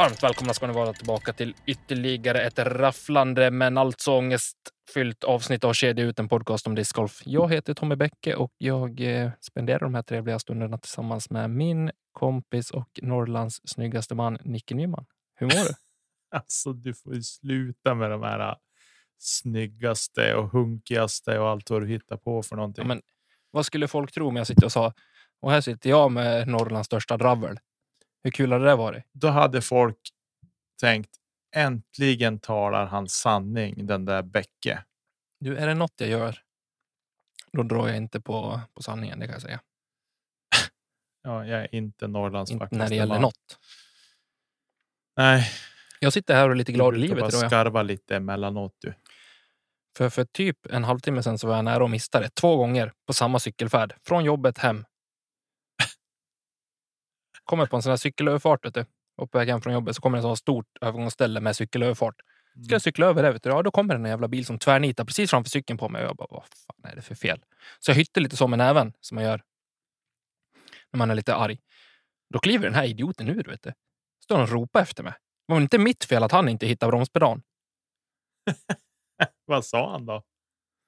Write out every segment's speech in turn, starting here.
Varmt välkomna ska ni vara tillbaka till ytterligare ett rafflande men alltså ångestfyllt avsnitt av Kedja ut en podcast om discgolf. Jag heter Tommy Bäcke och jag eh, spenderar de här trevliga stunderna tillsammans med min kompis och Norrlands snyggaste man Nicke Nyman. Hur mår du? Alltså, du får ju sluta med de här äh, snyggaste och hunkigaste och allt vad du hittar på för någonting. Ja, men, vad skulle folk tro om jag sitter och sa och här sitter jag med Norrlands största dravel. Hur kul hade det varit? Då hade folk tänkt äntligen talar han sanning, den där Bäcke. Du, är det något jag gör, då drar jag inte på, på sanningen, det kan jag säga. Ja, jag är inte Norrlands Inte när det gäller man. något. Nej, Jag sitter här och är lite glad i livet. jag. skarva lite emellanåt du. För, för typ en halvtimme sedan så var jag nära att mista det två gånger på samma cykelfärd. Från jobbet hem. Kommer på en sån här cykelöverfart. Vet du. Och på väg hem från jobbet så kommer en sån stort övergångsställe med cykelöverfart. Ska jag cykla över det? Vet du? Ja, då kommer en jävla bil som tvärnitar precis framför cykeln på mig. Och jag bara, vad fan är det för fel? Så jag hytte lite så med näven som man gör när man är lite arg. Då kliver den här idioten ur. Vet du. Står och ropar efter mig. Det var inte mitt fel att han inte hittade bromspedalen. Vad sa han då?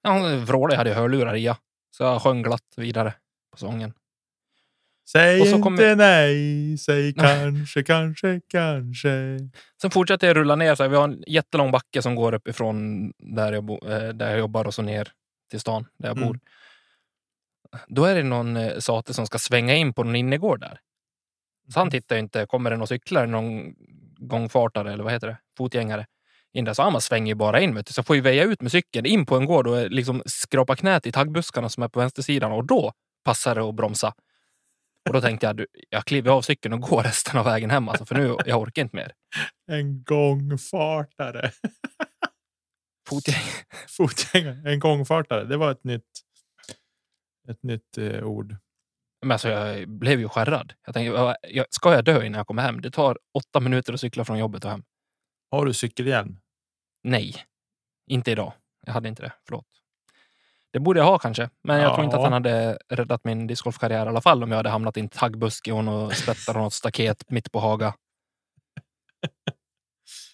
Han vrålade, jag hade hörlurar i. ja. Så jag sjöng glatt vidare på sången. Säg inte kommer- nej, säg kanske, kanske, kanske. Sen fortsätter jag rulla ner. Så här, vi har en jättelång backe som går uppifrån där jag, bo, eh, där jag jobbar och så ner till stan där jag Mm. bor. Då är det någon eh, sate som ska svänga in på någon innergård där. Så han tittar ju inte. Kommer det någon cyklare, någon gångfartare eller vad heter det? Fotgängare. In där. Så han svänger ju bara in. Vet du. Så jag får ju väja ut med cykeln in på en gård och eh, liksom skrapa knät i taggbuskarna som är på vänstersidan. Och då passar det att bromsa. Och då tänkte jag, du, jag kliver av cykeln och går resten av vägen hem. Alltså, för nu jag orkar inte mer. En gångfartare. Fotgäng Fotgängare. En gångfartare. Det var ett nytt, ett nytt eh, ord. Men alltså, jag blev ju skärrad. Jag tänkte, "Ja, jag, ska jag dö innan jag kommer hem? Det tar åtta minuter att cykla från jobbet och hem. Har du cykelhjälm? Nej, inte idag. Jag hade inte det. Förlåt. Det borde jag ha kanske, men jag tror inte att Ja. han hade räddat min discgolfkarriär i alla fall om jag hade hamnat i en taggbuske och och något staket mitt på Haga.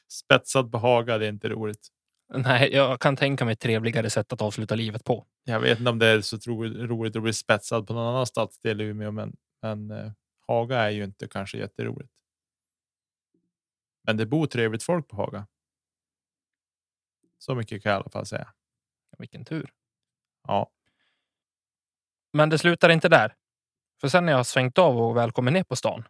Spetsad på Haga, det är inte roligt. Nej, jag kan tänka mig ett trevligare sätt att avsluta livet på. Jag vet inte om det är så roligt att bli spetsad på någon annan stadsdel i Umeå, men, men eh, Haga är ju inte kanske jätteroligt. Men det bor trevligt folk på Haga. Så mycket kan jag i alla fall säga. Vilken tur. Ja, Men det slutar inte där. För sen när jag har svängt av och väl kommer ner på stan.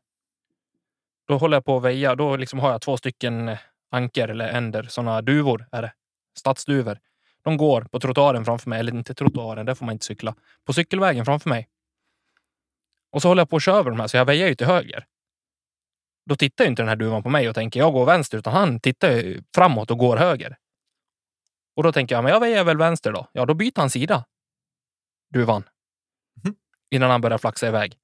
Då håller jag på att väja. Då liksom har jag två stycken anker eller änder. Sådana duvor är det. Stadsduvor. De går på trottoaren framför mig. Eller inte trottoaren, där får man inte cykla. På cykelvägen framför mig. Och så håller jag på att köra över de här. Så jag väjar ju till höger. Då tittar ju inte den här duvan på mig och tänker jag går vänster. Utan han tittar ju framåt och går höger. Och då tänker jag, men jag väjar väl vänster då. Ja, då byter han sida. Duvan innan han börjar flaxa iväg.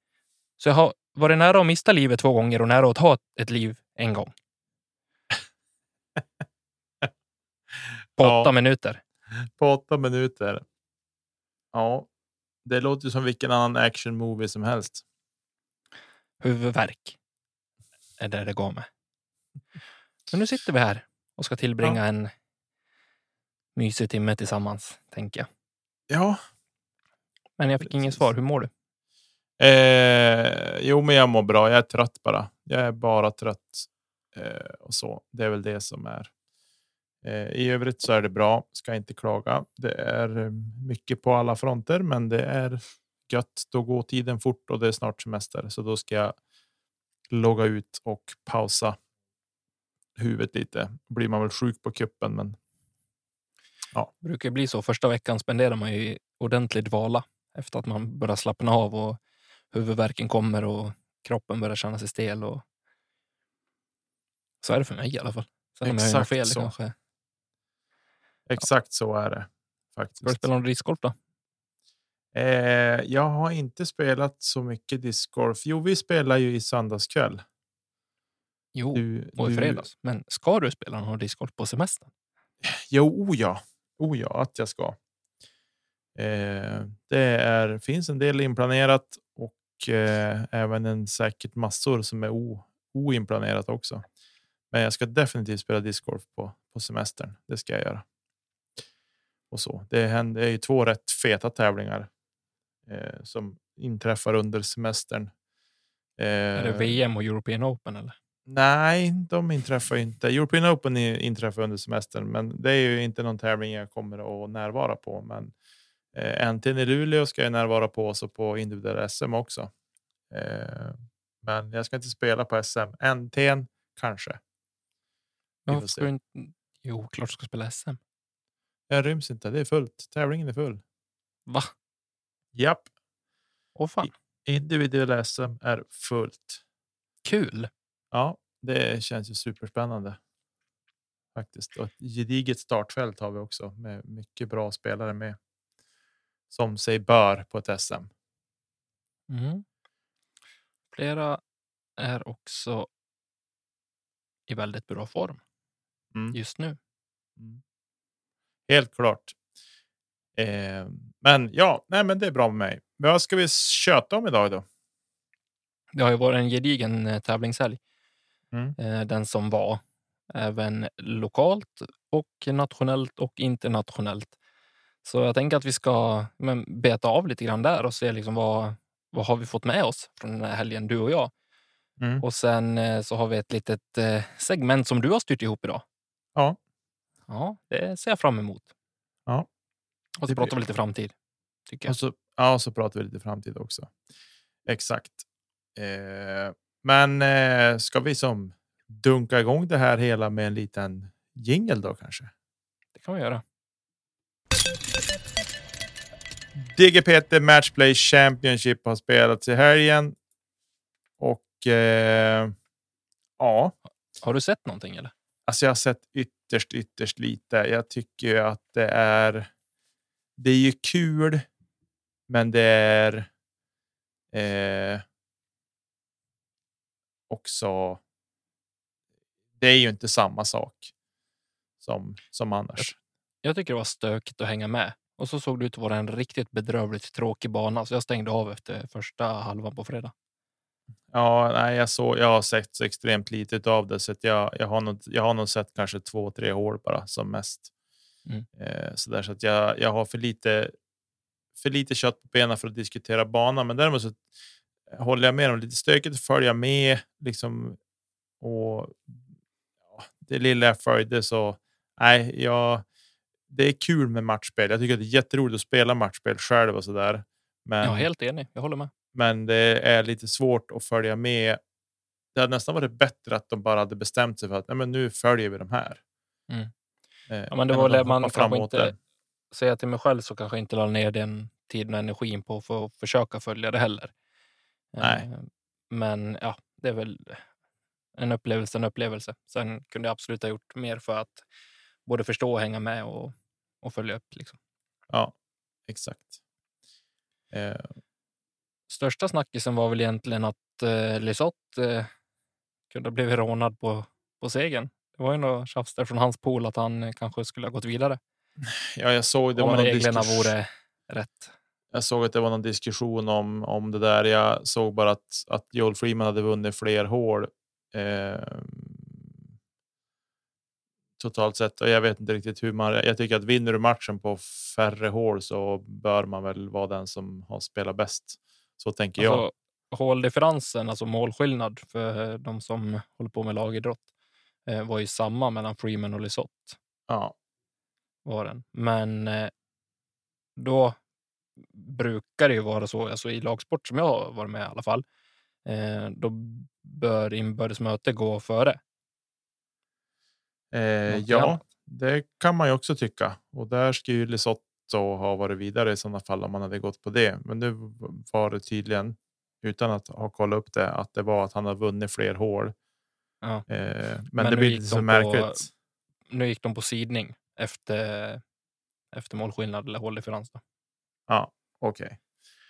Så jag har varit nära att mista livet två gånger och nära att ta ett- liv en gång. På Ja. åtta minuter. på åtta minuter. Ja, det låter ju som vilken annan action movie som helst. Huvudvärk är det det går med. Men nu sitter vi här och ska tillbringa en mysig timme tillsammans, tänker jag. Ja, Men jag fick inget svar. Hur mår du? Eh, jo, men jag mår bra. Jag är trött bara. Jag är bara trött. Eh, och så. Det är väl det som är. Eh, I övrigt så är det bra. Ska inte klaga. Det är eh, mycket på alla fronter, men det är gött. Då går tiden fort och det är snart semester, så då ska jag logga ut och pausa huvudet lite. Blir man väl sjuk på kuppen, men Det brukar bli så. Första veckan spenderar man ju i ordentlig dvala efter att man börjar slappna av och huvudvärken kommer och kroppen börjar känna sig stel. Och... Så är det för mig i alla fall. Sen om jag gör Exakt fel så. kanske. exakt så är det Ska du faktiskt. spela någon discgolf då? Eh, jag har inte spelat så mycket discgolf. Jo, vi spelar ju i söndagskväll. Jo, Du, och i du- fredags. Men ska du spela någon discgolf på semestern? Jo, ja. O ja, att jag ska. Eh, det är, finns en del inplanerat och eh, även en säkert massor som är o, oinplanerat också. Men jag ska definitivt spela discgolf på, på semestern. Det ska jag göra. Och så. Det, händer, det är ju två rätt feta tävlingar eh, som inträffar under semestern. Eh, Är det VM och European Open? Eller? Nej, de inträffar inte. European Open inträffar under semestern, men det är ju inte någon tävling jag kommer att närvara på. Men eh, NT'n i Luleå ska jag närvara på och så på individuella SM också. Eh, men jag ska inte spela på SM. NT'n kanske. Varför ska du inte... Jo, klart ska spela SM. Jag ryms inte. Det är fullt. Tävlingen är full. Va? Japp, Åh fan, individuella SM är fullt. kul! Ja, det känns ju superspännande. Faktiskt. Och ett gediget startfält har vi också med mycket bra spelare med. Som sig bör på ett SM. Mm. Flera är också i väldigt bra form Mm. just nu. Mm. Helt klart. Eh, men ja, nej, men det är bra med mig. Vad ska vi köta om idag då? Det har ju varit en gedigen eh, tävlingshelg. Mm. Eh, Den som var även lokalt och nationellt och internationellt. Så jag tänker att vi ska men, beta av lite grann där och se liksom vad, vad har vi fått med oss från den här helgen, du och jag. Mm. Och sen eh, så har vi ett litet eh, segment som du har styrt ihop idag. Ja. Ja, det ser jag fram emot. Ja. Och så pratar vi lite framtid. Tycker jag. Och så, ja, så pratar vi lite framtid också. Exakt. Eh, men eh, ska vi som dunka igång det här hela med en liten jingel då kanske? Det kan vi göra. DGPT Matchplay Championship har spelats i helgen. Och eh, ja, Har du sett någonting eller? alltså jag har sett ytterst, ytterst lite. Jag tycker ju att det är. Det är ju kul, men det är. Eh, också. Det är ju inte samma sak. Som som annars. Jag tycker det var stökigt att hänga med. Och så såg det ut att vara en riktigt bedrövligt tråkig bana, så jag stängde av efter första halvan på fredag. Ja, nej, jag såg. Jag har sett så extremt lite av det så att jag. Jag har nog. Jag har nog sett kanske två, tre hål bara som mest. Mm. Eh, så där så att jag. Jag har för lite. För lite kött på benen för att diskutera banan, men däremot så håller jag med om lite stökigt att följa med liksom. Och ja, det lilla jag följde så. Nej, jag. Det är kul med matchspel. Jag tycker att det är jätteroligt att spela matchspel själv och så där. Men Jag är helt enig, jag håller med. men det är lite svårt att följa med. Det hade nästan varit bättre att de bara hade bestämt sig för att Nej, men nu följer vi de här. Mm. Eh, Ja, men det var det man kanske framåt inte- där. Säga till mig själv så kanske jag inte la ner den tiden och energin på för att försöka följa det heller. Nej. Eh, Men ja, det är väl en upplevelse, en upplevelse. Sen kunde jag absolut ha gjort mer för att både förstå och hänga med och, och följa upp. Liksom. Ja, exakt. Eh, Största snackisen var väl egentligen att eh, Lisotte eh, kunde ha blivit rånad på, på segern. Det var ju något tjafs där från hans pool att han eh, kanske skulle ha gått vidare. ja, jag såg det Om var reglerna diskus- vore rätt. Jag såg att det var någon diskussion om om det där. Jag såg bara att att Joel Freeman hade vunnit fler hål. Eh, totalt sett och jag vet inte riktigt hur man. Jag tycker att vinner du matchen på färre hål så bör man väl vara den som har spelat bäst. Så tänker jag. Alltså, håldifferensen, alltså målskillnad för de som håller på med lagidrott, eh, var ju samma mellan Freeman och Lisotte. Ja, Var den. Men eh, då brukar det ju vara så, alltså i lagsport som jag har varit med i alla fall. Eh, då bör inbördes möte gå före. Eh, ja, annat. det kan man ju också tycka. Och där skulle ju Lesotho ha varit vidare i sådana fall om man hade gått på det. Men nu var det tydligen utan att ha kollat upp det att det var att han har vunnit fler hål. Ja. Eh, men, Men det blir lite så märkligt. Nu gick de på sidning efter, efter målskillnad eller håldifferens. Då. Ja, okej.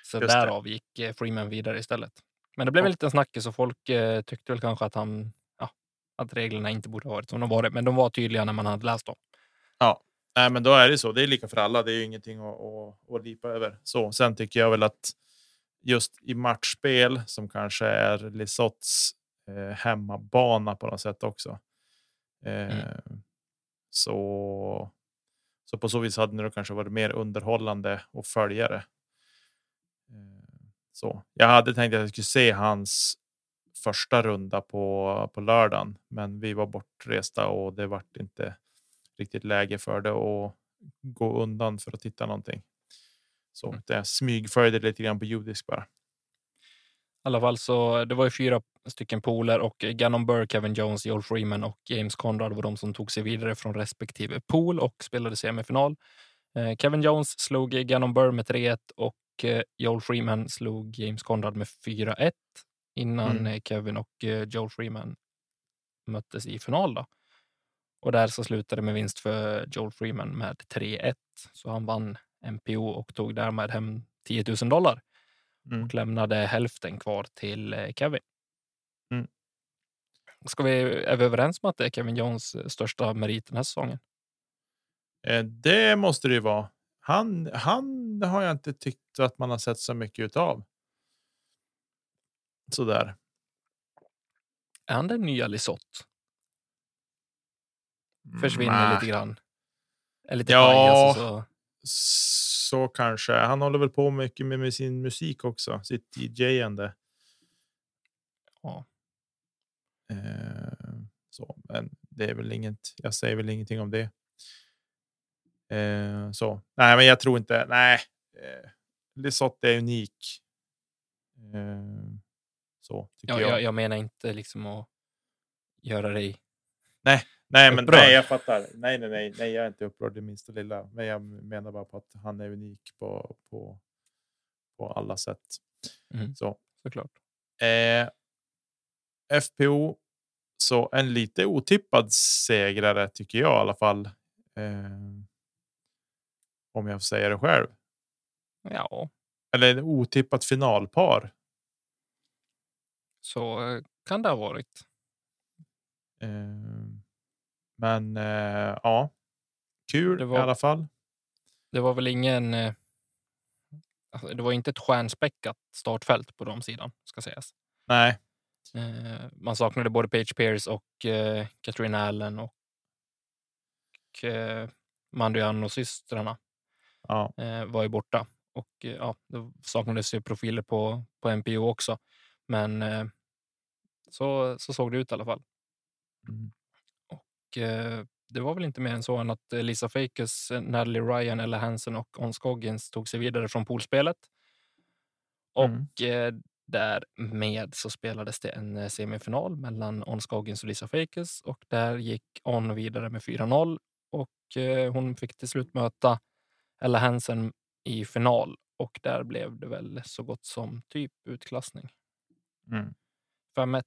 Så Just det. därav gick eh, Freeman vidare istället. Men det blev en liten snackis och folk eh, tyckte väl kanske att han ja, att reglerna inte borde ha varit som de varit. Men de var tydliga när man hade läst dem. Nej, men då är det så. Det är lika för alla. Det är ju ingenting att, att, att lipa över. Så sen tycker jag väl att just i matchspel som kanske är Lesoths eh, hemmabana på något sätt också. Eh, Mm. Så. Så på så vis hade det kanske varit mer underhållande och följa det. Eh, Så jag hade tänkt att jag skulle se hans första runda på på lördagen, men vi var bortresta och det vart inte riktigt läge för det och gå undan för att titta någonting. Så Mm. det smygföljde lite grann på judisk bara. I alla fall så det var ju fyra stycken pooler och Gannon Burr, Kevin Jones, Joel Freeman och James Conrad var de som tog sig vidare från respektive pool och spelade semifinal. Eh, Kevin Jones slog Gannon Burr med 3-1 och eh, Joel Freeman slog James Conrad med 4-1 innan Mm. eh, Kevin och Joel Freeman möttes i final. Då. Och där så slutade det med vinst för Joel Freeman med 3-1. Så han vann MPO och tog därmed hem 10 000 dollar Mm. och lämnade hälften kvar till Kevin. Mm. Ska vi, är vi överens om att det är Kevin Jones eh, största merit den här säsongen? Eh, Det måste det ju vara. Han, han har jag inte tyckt att man har sett så mycket utav. Så där. Är han den nya Lisotte? Försvinner Mm, lite grann. Är lite Ja. så. Så kanske. Han håller väl på mycket med, med sin musik också, sitt DJ-ande. Ja. Eh, så, men det är väl inget. Jag säger väl ingenting om det. Eh, så nej, men jag tror inte. Nej, eh, Lisotte är unik. Eh, så tycker Ja, jag. jag, jag menar inte liksom att göra dig... Nej, men upprörd. nej, jag fattar. Nej, nej, nej, nej, jag är inte upprörd det minsta lilla. Men jag menar bara på att han är unik på på. På alla sätt. Mhm. Så Såklart. Eh, FPO. Så en lite otippad segrare tycker jag i alla fall. Eh, om jag får säga det själv. Ja, Eller ett otippat finalpar. så eh, kan det ha varit. Eh, men eh, ja, kul var- i alla fall. Det var väl ingen... eh, Alltså, det var inte ett stjärnspäckat startfält på de sidan, ska sägas. Nej, man saknade både Page Pierce och eh, Katrin Allen och eh, Mandriano-systrarna ja, eh, var ju borta. Och eh, ja, det saknades ju profiler på, på NPO också. Men eh, så, så såg det ut i alla fall. Mm. Och eh, det var väl inte mer än så än att eh, Lisa Fakes, eh, Natalie Ryan, Ella Hansen och Ons Goggins tog sig vidare från poolspelet. Och Mm. Därmed så spelades det en eh, semifinal mellan On Scoggins och Lisa Fakes och där gick On vidare med 4-0 och eh, hon fick till slut möta Ella Hansen i final och där blev det väl så gott som typ utklassning. Mm. 5-1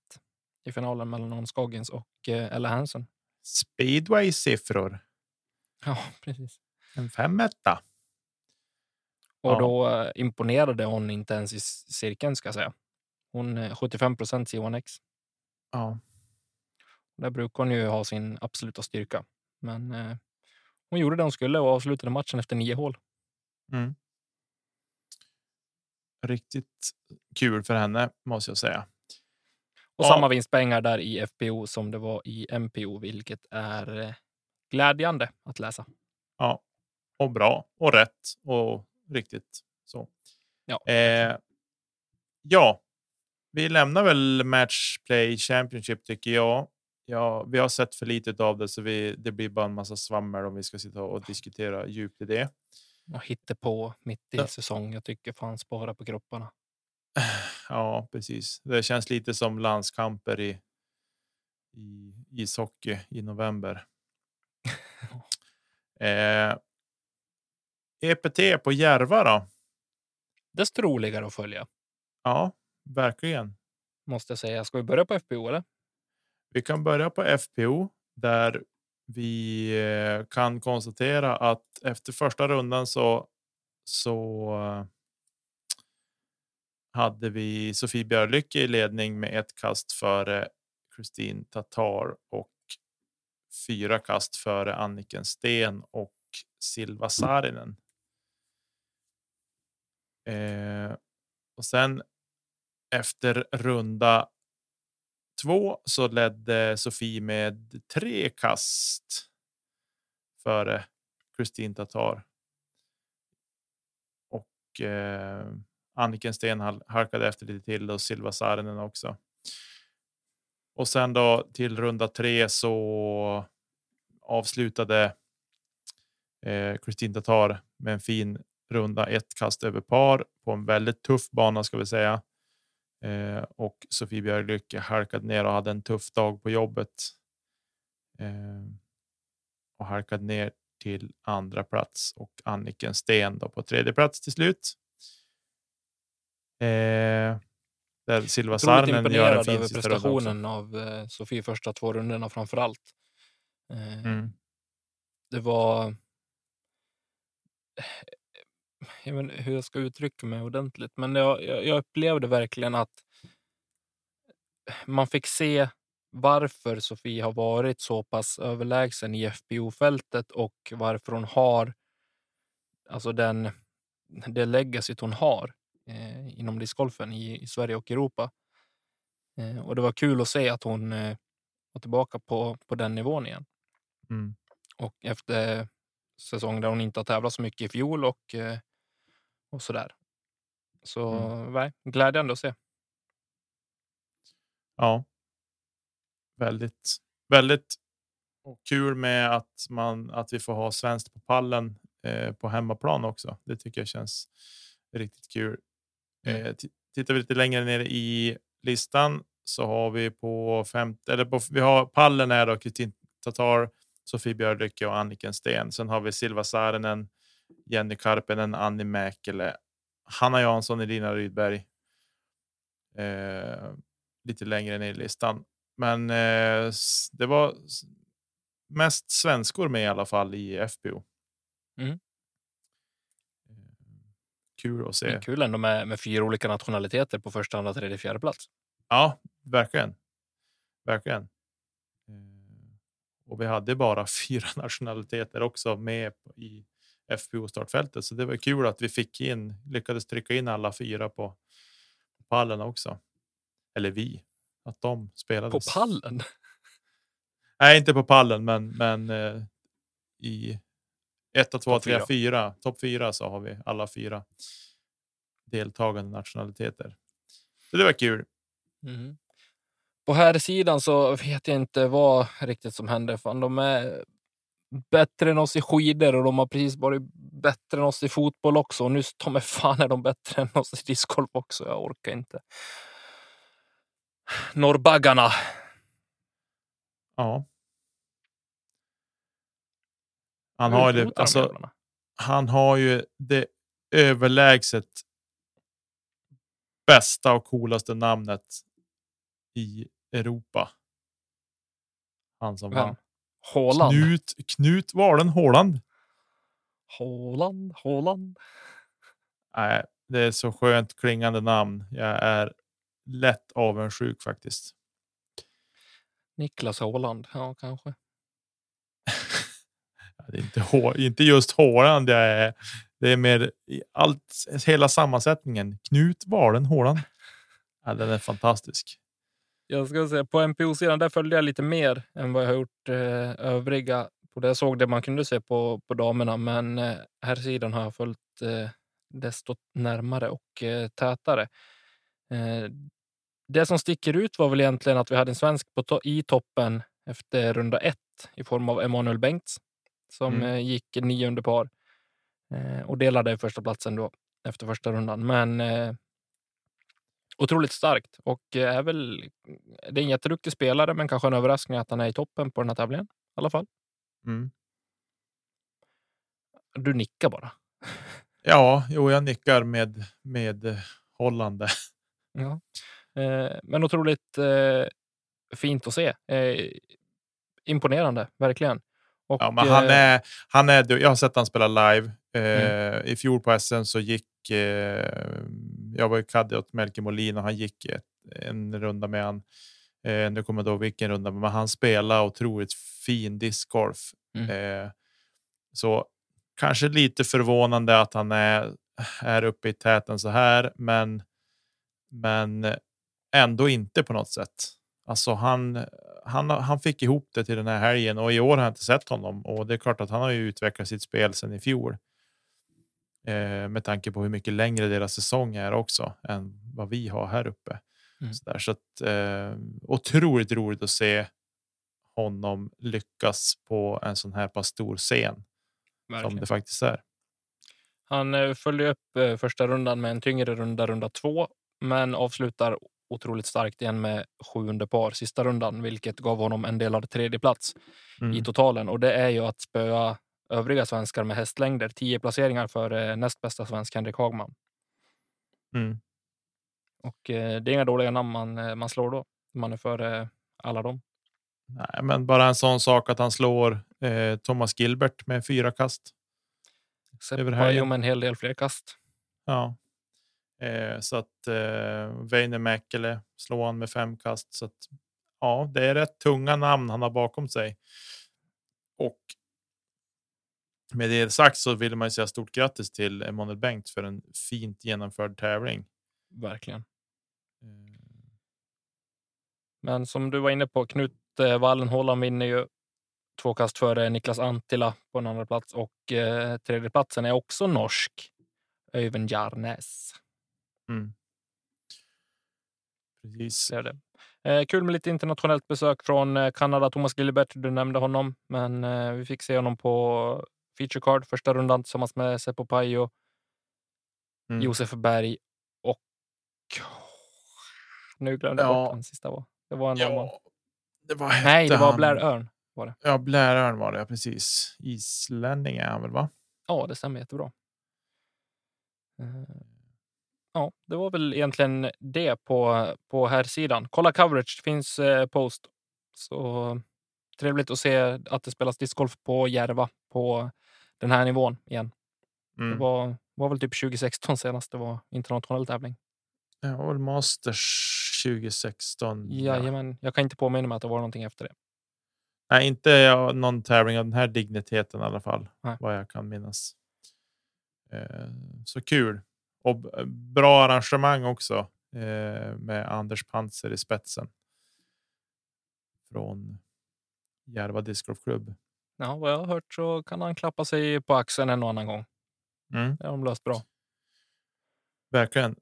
i finalen mellan On Scoggins och eh, Ella Hansen. Speedway siffror. Ja, precis. En femetta. Och Ja. då eh, imponerade hon inte ens i cirkeln ska jag säga. Hon eh, 75 procent C1X. Ja, Där brukar hon ju ha sin absoluta styrka. Men eh, hon gjorde det hon skulle och avslutade matchen efter nio hål. mm. Riktigt kul för henne måste jag säga. Och Ja. samma vinstpengar där i FPO som det var i MPO, vilket är eh, glädjande att läsa. Ja, och bra och rätt och riktigt så. Ja. Eh, ja, vi lämnar väl Matchplay Championship tycker jag. Ja, vi har sett för lite av det så vi, det blir bara en massa svammel om vi ska sitta och diskutera djupt i det. Och hitta på mitt i Ja. säsong. Jag tycker fan spara på kropparna. Ja, precis. Det känns lite som landskamper i, i ishockey i november. eh, EPT på Järva då? Desto roligare att följa, Ja, verkligen. måste jag säga. Ska vi börja på FPO eller? Vi kan börja på FPO där vi eh, kan konstatera att efter första rundan så så eh, hade vi Sofie Björlycke i ledning med ett kast före Kristin Tatar och fyra kast före Anniken Sten och Silva Saarinen. Eh, och sen efter runda två så ledde Sofie med tre kast före Kristin Tatar. Och eh, Anniken Sten halkade efter lite till och Silva Saarinen också. Och sen då till runda tre så avslutade eh, Tatar med en fin runda ett kast över par på en väldigt tuff bana ska vi säga. Eh, och Sofie Björlycke halkade ner och hade en tuff dag på jobbet. Eh, och halkade ner till andra plats och Anniken Sten då på tredje plats till slut. Eh, där Silva Saarinen gör en fin sista prestationen av eh, Sofie första två rundorna framför allt. Eh, Mm. Det var... Jag vet inte hur jag ska uttrycka mig ordentligt, men jag, jag, upplevde verkligen att man fick se varför Sofie har varit så pass överlägsen i FPO-fältet och varför hon har alltså den, det legacyt hon har eh, inom discgolfen i, i Sverige och Europa. Eh, och det var kul att se att hon eh, var tillbaka på, på den nivån igen. Mm. Och efter säsong där hon inte har tävlat så mycket i fjol och, eh, och så där. Så Mm. nej, glädjande att se. Ja. Väldigt, väldigt och kul med att man att vi får ha svenskt på pallen eh, på hemmaplan också. Det tycker jag känns riktigt kul. Mm. Eh, ti- tittar vi lite längre ner i listan så har vi på femte eller på, vi har pallen är då Kristin Tatar, Sofie Björlycke och Anniken Sten. Sen har vi Silva Saarinen, Jenny Karpenen, Annie Mäkelä, Hanna Jansson, Elina Rydberg. Eh, lite längre ner i listan. Men eh, det var mest svenskor med i alla fall i FPO. Mm. Eh, Kul att se. kul ändå med, med fyra olika nationaliteter på första, andra, tredje, fjärde plats. Ja, verkligen. Verkligen. Eh, Och vi hade bara fyra nationaliteter också med i FPO startfältet, så det var kul att vi fick in lyckades trycka in alla fyra på pallen också. Eller vi, att de spelade. På pallen? Nej, inte på pallen, men men eh, i ett, två, Topp tre, fyra. fyra, topp fyra så har vi alla fyra deltagande nationaliteter. Så det var kul. Mhm. På här sidan så vet jag inte vad riktigt som händer. Fan, de är bättre än oss i skidor och de har precis varit bättre än oss i fotboll också. Och nu ta mig fan är de bättre än oss i discgolf också. Jag orkar inte. Norrbaggarna. Ja. Han har, det, alltså, han har ju det överlägset bästa och coolaste namnet i Europa. Han som Vem? vann. Håland. Knut, Knut Valen Håland. Håland, Håland. Nej, det är så skönt klingande namn. Jag är lätt avundsjuk faktiskt. Niklas Håland. Ja, kanske. Det är inte, inte just Håland jag är. Det är mer allt, hela sammansättningen. Knut Valen Håland. Ja, den är fantastisk. Jag ska säga på NPO-sidan där följde jag lite mer än vad jag har gjort eh, övriga. På det jag såg det man kunde se på, på damerna, men eh, här sidan har jag följt eh, desto närmare och eh, tätare. Eh, det som sticker ut var väl egentligen att vi hade en svensk på to- i toppen efter runda ett i form av Emanuel Bengts som Mm. eh, gick nio under par. Eh, och delade första platsen då efter första rundan. Men otroligt starkt och är väl. Det är en jätteduktig spelare, men kanske en överraskning att han är i toppen på den här tävlingen i alla fall. Mm. Du nickar bara. Ja, jo, jag nickar med med hållande. Ja, eh, men otroligt eh, fint att se. Eh, imponerande, verkligen. Och, ja, men han eh, är, han är, jag har sett han spela live. Eh, Mm. I fjol på SM så gick eh, jag var i caddy åt Melker Molin och han gick ett, en runda med han. Eh, nu kommer jag ihåg vilken runda, men han spelar otroligt fin discgolf. Mm. Eh, så kanske lite förvånande att han är, är uppe i täten så här, men, men ändå inte på något sätt. Alltså han, han, han fick ihop det till den här helgen och i år har jag inte sett honom och det är klart att han har ju utvecklat sitt spel sedan i fjol. Eh, med tanke på hur mycket längre deras säsong är också än vad vi har här uppe. Mm. Så, där, så att, eh, otroligt roligt att se honom lyckas på en sån här pass stor scen som verkligen. det faktiskt är. Han eh, följde upp eh, första rundan med en tyngre runda, runda två, men avslutar otroligt starkt igen med sjunde par sista rundan, vilket gav honom en delad tredje plats i Mm. totalen. Och det är ju att spöa övriga svenskar med hästlängder. Tio placeringar för eh, näst bästa svensk Henrik Hagman. Mm. Och eh, det är inga dåliga namn man, eh, man slår då. Man är före alla dem. Nej, men bara en sån sak att han slår eh, Thomas Gilbert med fyra kast. Seppa ju med en hel del fler kast. Ja. Eh, så att eh, Väinö Mäkelä slår han med fem kast. Så att, ja, det är rätt tunga namn han har bakom sig. Och med det sagt så vill man ju säga stort grattis till Emanuel Bengt för en fint genomförd tävling. Verkligen. Eh, Men som du var inne på, Knut eh, Wallenhållan vinner ju två kast före Niklas Antila på en andra plats och eh, tredje platsen är också norsk. Öyvind Jarnes. Mm. Precis. Det är det. Eh, kul med lite internationellt besök från Kanada. Thomas Gilbert, du nämnde honom, men eh, vi fick se honom på feature card första rundan tillsammans med Seppo Pajo, Mm. Josef Berg och nu glömde jag Ja. bort den sista. Var. Det var en annan. Ja, det var Nej, det var? Blair Örn. Ja, Blair Örn var det, precis. Islänning är han väl, va? Ja, det stämmer jättebra. Eh, Ja, det var väl egentligen det på, på här sidan. Kolla coverage, det finns eh, post. Så trevligt att se att det spelas discgolf på Järva på den här nivån igen. Mm. Det var, var väl typ 2016 senast det var internationell tävling. Var väl Masters 2016. ja. Jajamän, jag kan inte påminna mig att det var någonting efter det. Nej, inte ja, någon tävling av den här digniteten i alla fall, Nej. vad jag kan minnas. Eh, så kul och bra arrangemang också eh, med Anders Panzer i spetsen. Från Järva discgolfklubb. Ja, vad jag har hört så kan han klappa sig på axeln en och annan gång. Mm, Det har de löst bra. verkligen.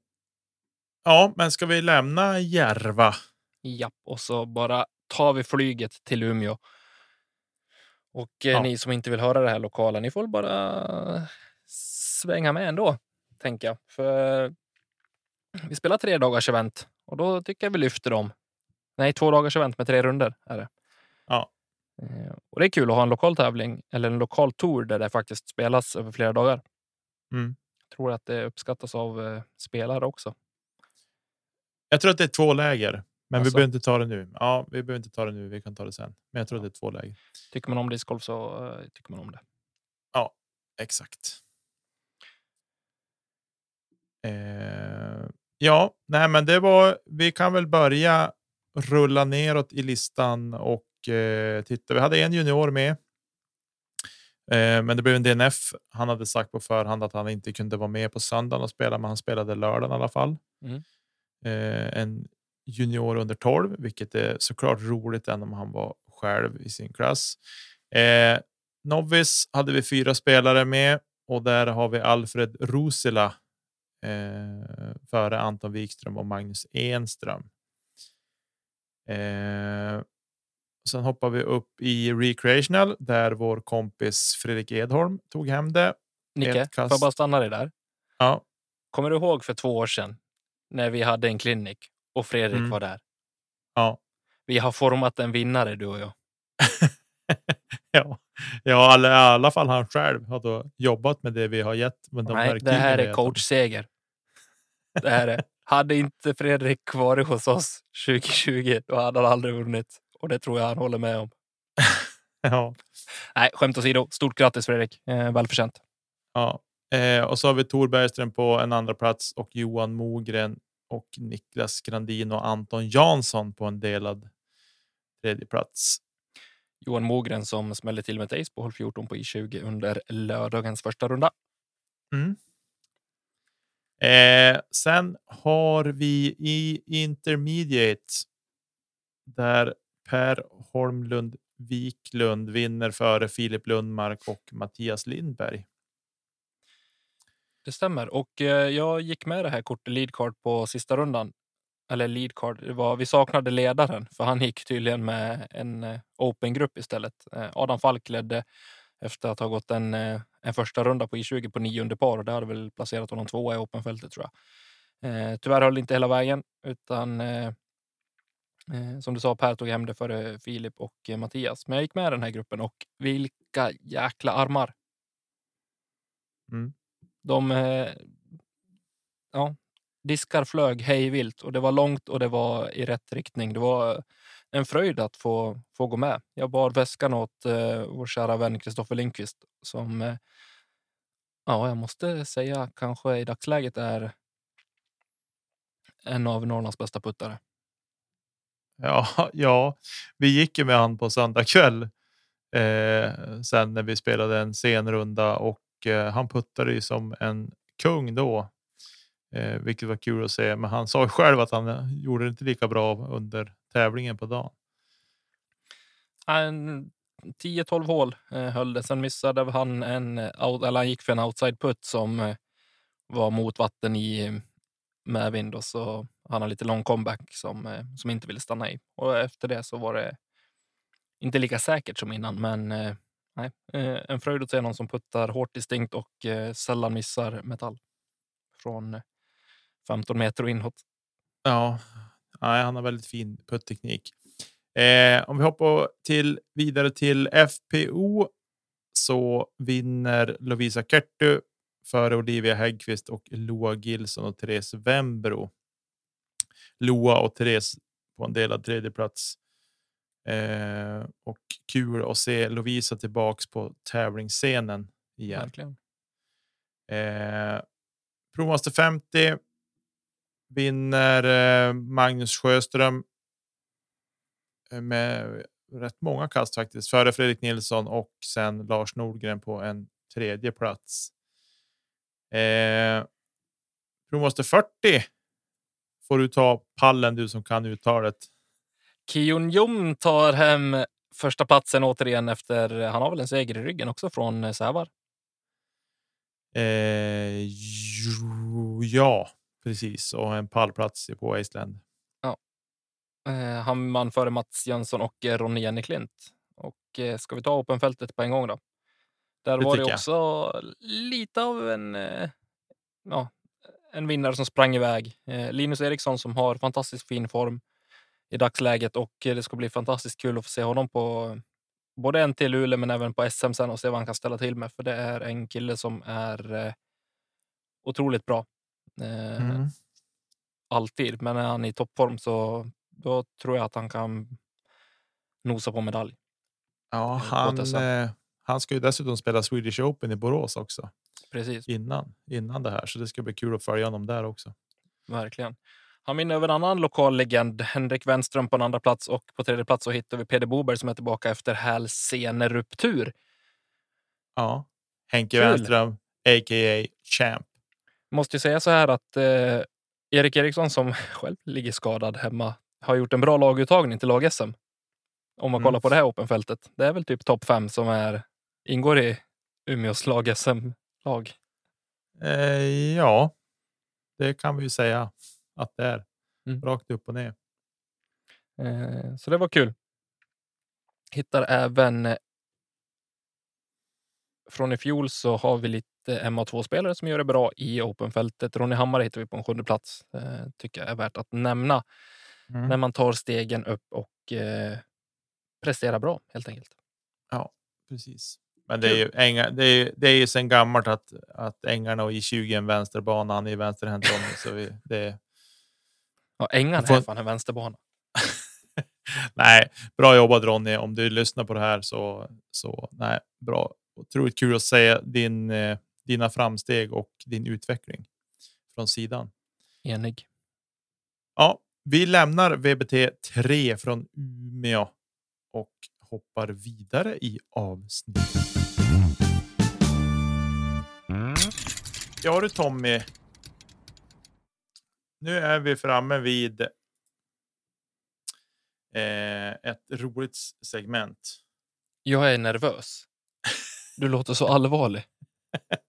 Ja, men ska vi lämna Järva? Japp, och så bara tar vi flyget till Umeå. Och eh, Ja. ni som inte vill höra det här lokala, ni får bara svänga med ändå, tänker jag. För vi spelar tre dagars event och då tycker jag vi lyfter dem. Nej, två dagars event med tre runder är det. Ja. Eh, Och det är kul att ha en lokal tävling eller en lokal tour där det faktiskt spelas över flera dagar. Mm. Jag tror att det uppskattas av eh, spelare också. Jag tror att det är två läger, men vi Alltså. behöver inte ta det nu. Ja, vi behöver inte ta det nu. Vi kan ta det sen, men jag tror Ja. att det är två läger. Tycker man om discgolf så eh, tycker man om det. Exakt. Eh, ja, nej, men det var. Vi kan väl börja rulla neråt i listan och eh, titta. Vi hade en junior med. Eh, men det blev en DNF. Han hade sagt på förhand att han inte kunde vara med på söndagen och spela, men han spelade lördagen i alla fall. Mm. Eh, en junior under 12, vilket är såklart roligt än om han var själv i sin klass. Eh, Novice hade vi fyra spelare med och där har vi Alfred Rosila eh, före Anton Wikström och Magnus Enström. Eh, sen hoppar vi upp i recreational där vår kompis Fredrik Edholm tog hem det. Nicke, Ett får jag kast. bara stanna dig där? Ja, Kommer du ihåg för två år sedan när vi hade en klinik och Fredrik Mm. var där? ja, Vi har format en vinnare du och jag. ja. Ja, alla- i alla fall han själv har då jobbat med det vi har gett. Men de Nej, det här är coachseger. Det här är. Hade inte Fredrik varit hos oss 2020, då hade han aldrig vunnit. Och det tror jag han håller med om. Ja, Nej, skämt åsido. Stort grattis Fredrik. Eh, välförtjänt. ja. Eh, och så har vi Tor Bergström på en andra plats och Johan Mogren och Niklas Grandin och Anton Jansson på en delad tredje plats. Johan Mogren som smällde till med ett ace på hål 14 på I20 under lördagens första runda. Mm. Eh, sen har vi i Intermediate där Per Holmlund Wiklund vinner före Filip Lundmark och Mattias Lindberg. Det stämmer. Och eh, jag gick med det här kortet leadcard på sista rundan. Eller leadcard, det var, vi saknade ledaren för han gick tydligen med en eh, open-grupp istället. Eh, Adam Falk ledde efter att ha gått en, en första runda på I20 på nio under par och det hade väl placerat honom tvåa i openfältet tror jag. Eh, tyvärr höll det inte hela vägen utan eh, som du sa, Per tog hem det före Filip och eh, Mattias. Men jag gick med i den här gruppen och vilka jäkla armar! Mm. De eh, ja, diskar flög hej vilt och det var långt och det var i rätt riktning. Det var en fröjd att få, få gå med. Jag bar väskan åt eh, vår kära vän Kristoffer Lindqvist som eh, ja, jag måste säga kanske i dagsläget är en av Norrlands bästa puttare. Ja, ja, vi gick ju med han på söndag kväll. Eh, sen när vi spelade en sen runda och eh, han puttade ju som en kung då. Eh, vilket var kul att se. Men han sa ju själv att han eh, gjorde det inte lika bra under tävlingen på dagen. En 10-12 hål eh, höll det. Sen missade han en, eh, out, eller han gick för en outside putt som eh, var mot vatten i medvind och så han har lite lång comeback som, eh, som inte ville stanna i. Och efter det så var det inte lika säkert som innan, men eh, nej, eh, en fröjd att se någon som puttar hårt distinkt och sällan missar metall från 15 meter och inåt. Ja, nej, han har väldigt fin putteknik. Eh, om vi hoppar till vidare till FPO så vinner Lovisa Kertu före Olivia Häggkvist och Loa Gilson och Therese Wembro. Loa och Therese på en delad tredje plats. Eh, och kul att se Lovisa tillbaks på tävlingsscenen igen. Verkligen. Eh, Promaster 50 vinner eh, Magnus Sjöström eh, med rätt många kast faktiskt. Före Fredrik Nilsson och sen Lars Nordgren på en tredje plats. Eh, Promaster 40 får du ta pallen du som kan uttalet. Kion Jom tar hem första platsen återigen efter, han har väl en seger i ryggen också från eh, Sävar. Eh, jo, ja, precis. Och en pallplats på Iceland. Eh, han vann före Mats Jönsson och eh, Ronny Jenneklint. Och eh, ska vi ta Openfältet på en gång då? Där Det var det tycker jag. också lite av en, eh, ja, en vinnare som sprang iväg. Eh, Linus Eriksson som har fantastiskt fin form i dagsläget och eh, det ska bli fantastiskt kul att få se honom på både en till Luleå men även på SM sen och se vad han kan ställa till med. För det är en kille som är eh, otroligt bra. Eh, Mm. alltid, men är han i toppform så då tror jag att han kan nosa på medalj. Ja, Eh, han, eh, han ska ju dessutom spela Swedish Open i Borås också Precis, innan innan det här, så det ska bli kul att följa honom där också. verkligen. Han vinner över en annan lokal legend, Henrik Wenström på en andra plats och på tredje plats så hittar vi Peder Boberg som är tillbaka efter hälseneruptur. Ja, Henke Kul. Wenström, a.k.a. Champ. Måste ju säga så här att eh, Erik Eriksson som själv ligger skadad hemma har gjort en bra laguttagning till lag-SM. Om man Mm. kollar på det här Openfältet. Det är väl typ topp fem som är, ingår i Umeås lag-SM-lag. Eh, ja, det kan vi ju säga att det är. Mm. Rakt upp och ner. Eh, så det var kul. Hittar även eh, från i fjol så har vi lite MA2-spelare som gör det bra i Openfältet. Ronny Hammar hittar vi på en sjunde plats. Eh, tycker jag är värt att nämna Mm. när man tar stegen upp och eh, presterar bra helt enkelt. Precis. Men det är ju, ängar, det är, det är ju sen gammalt att, att ängarna och I20 är en vänsterbana, han är vänsterhänt Ronny, så vi, det, Ja, Ängarna får- är fan en vänsterbana. Nej, bra jobbat Ronny. Om du lyssnar på det här så, så nej, bra. Otroligt kul att se din, eh, dina framsteg och din utveckling från sidan. Enig. Ja, vi lämnar VBT 3 från Umeå och hoppar vidare i avsnittet. Ja du Tommy. Nu är vi framme vid eh, ett roligt segment. Jag är nervös. Du låter så allvarlig.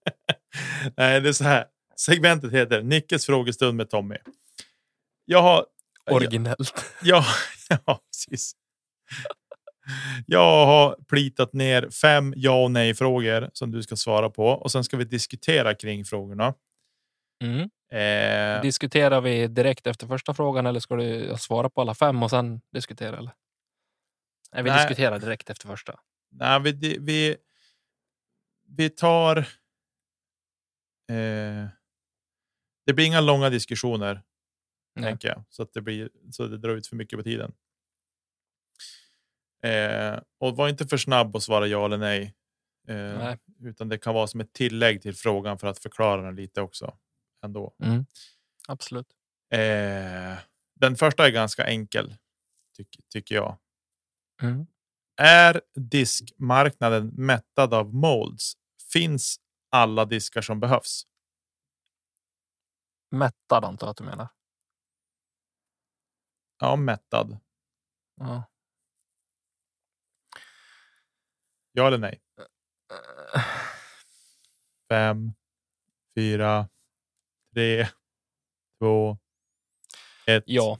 Nej, det är så här. Segmentet heter Nickes frågestund med Tommy. Jag har Originellt. Ja, ja precis. Jag har plitat ner fem ja och nej frågor som du ska svara på och sen ska vi diskutera kring frågorna. Mm. Eh, Diskuterar vi direkt efter första frågan eller ska du svara på alla fem och sen diskutera? Eller? Nej, vi Nej. diskuterar direkt efter första. nej, vi, vi, vi tar. Eh, det blir inga långa diskussioner Nej. tänker jag så att det blir så det drar ut för mycket på tiden. Eh, och var inte för snabb att svara ja eller nej. Eh, Nej. Utan det kan vara som ett tillägg till frågan för att förklara den lite också. Ändå. Mm. Absolut. Eh, den första är ganska enkel. Tyck, tycker jag. Mm. Är diskmarknaden mättad av molds? Finns alla diskar som behövs? Mättad antar jag att du menar. Ja, mättad. Ja. Ja eller nej? Fem, fyra, tre, två, ett. Ja,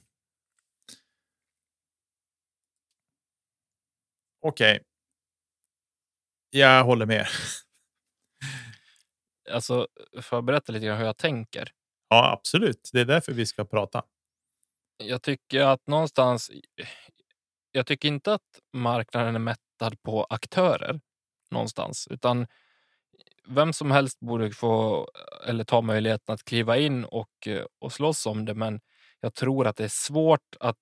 Okej. Jag håller med. alltså för att berätta lite grann hur jag tänker. Ja, absolut. Det är därför vi ska prata. Jag tycker att någonstans. Jag tycker inte att marknaden är mättad på aktörer någonstans, utan vem som helst borde få eller ta möjligheten att kliva in och, eh, och slåss om det. Men jag tror att det är svårt att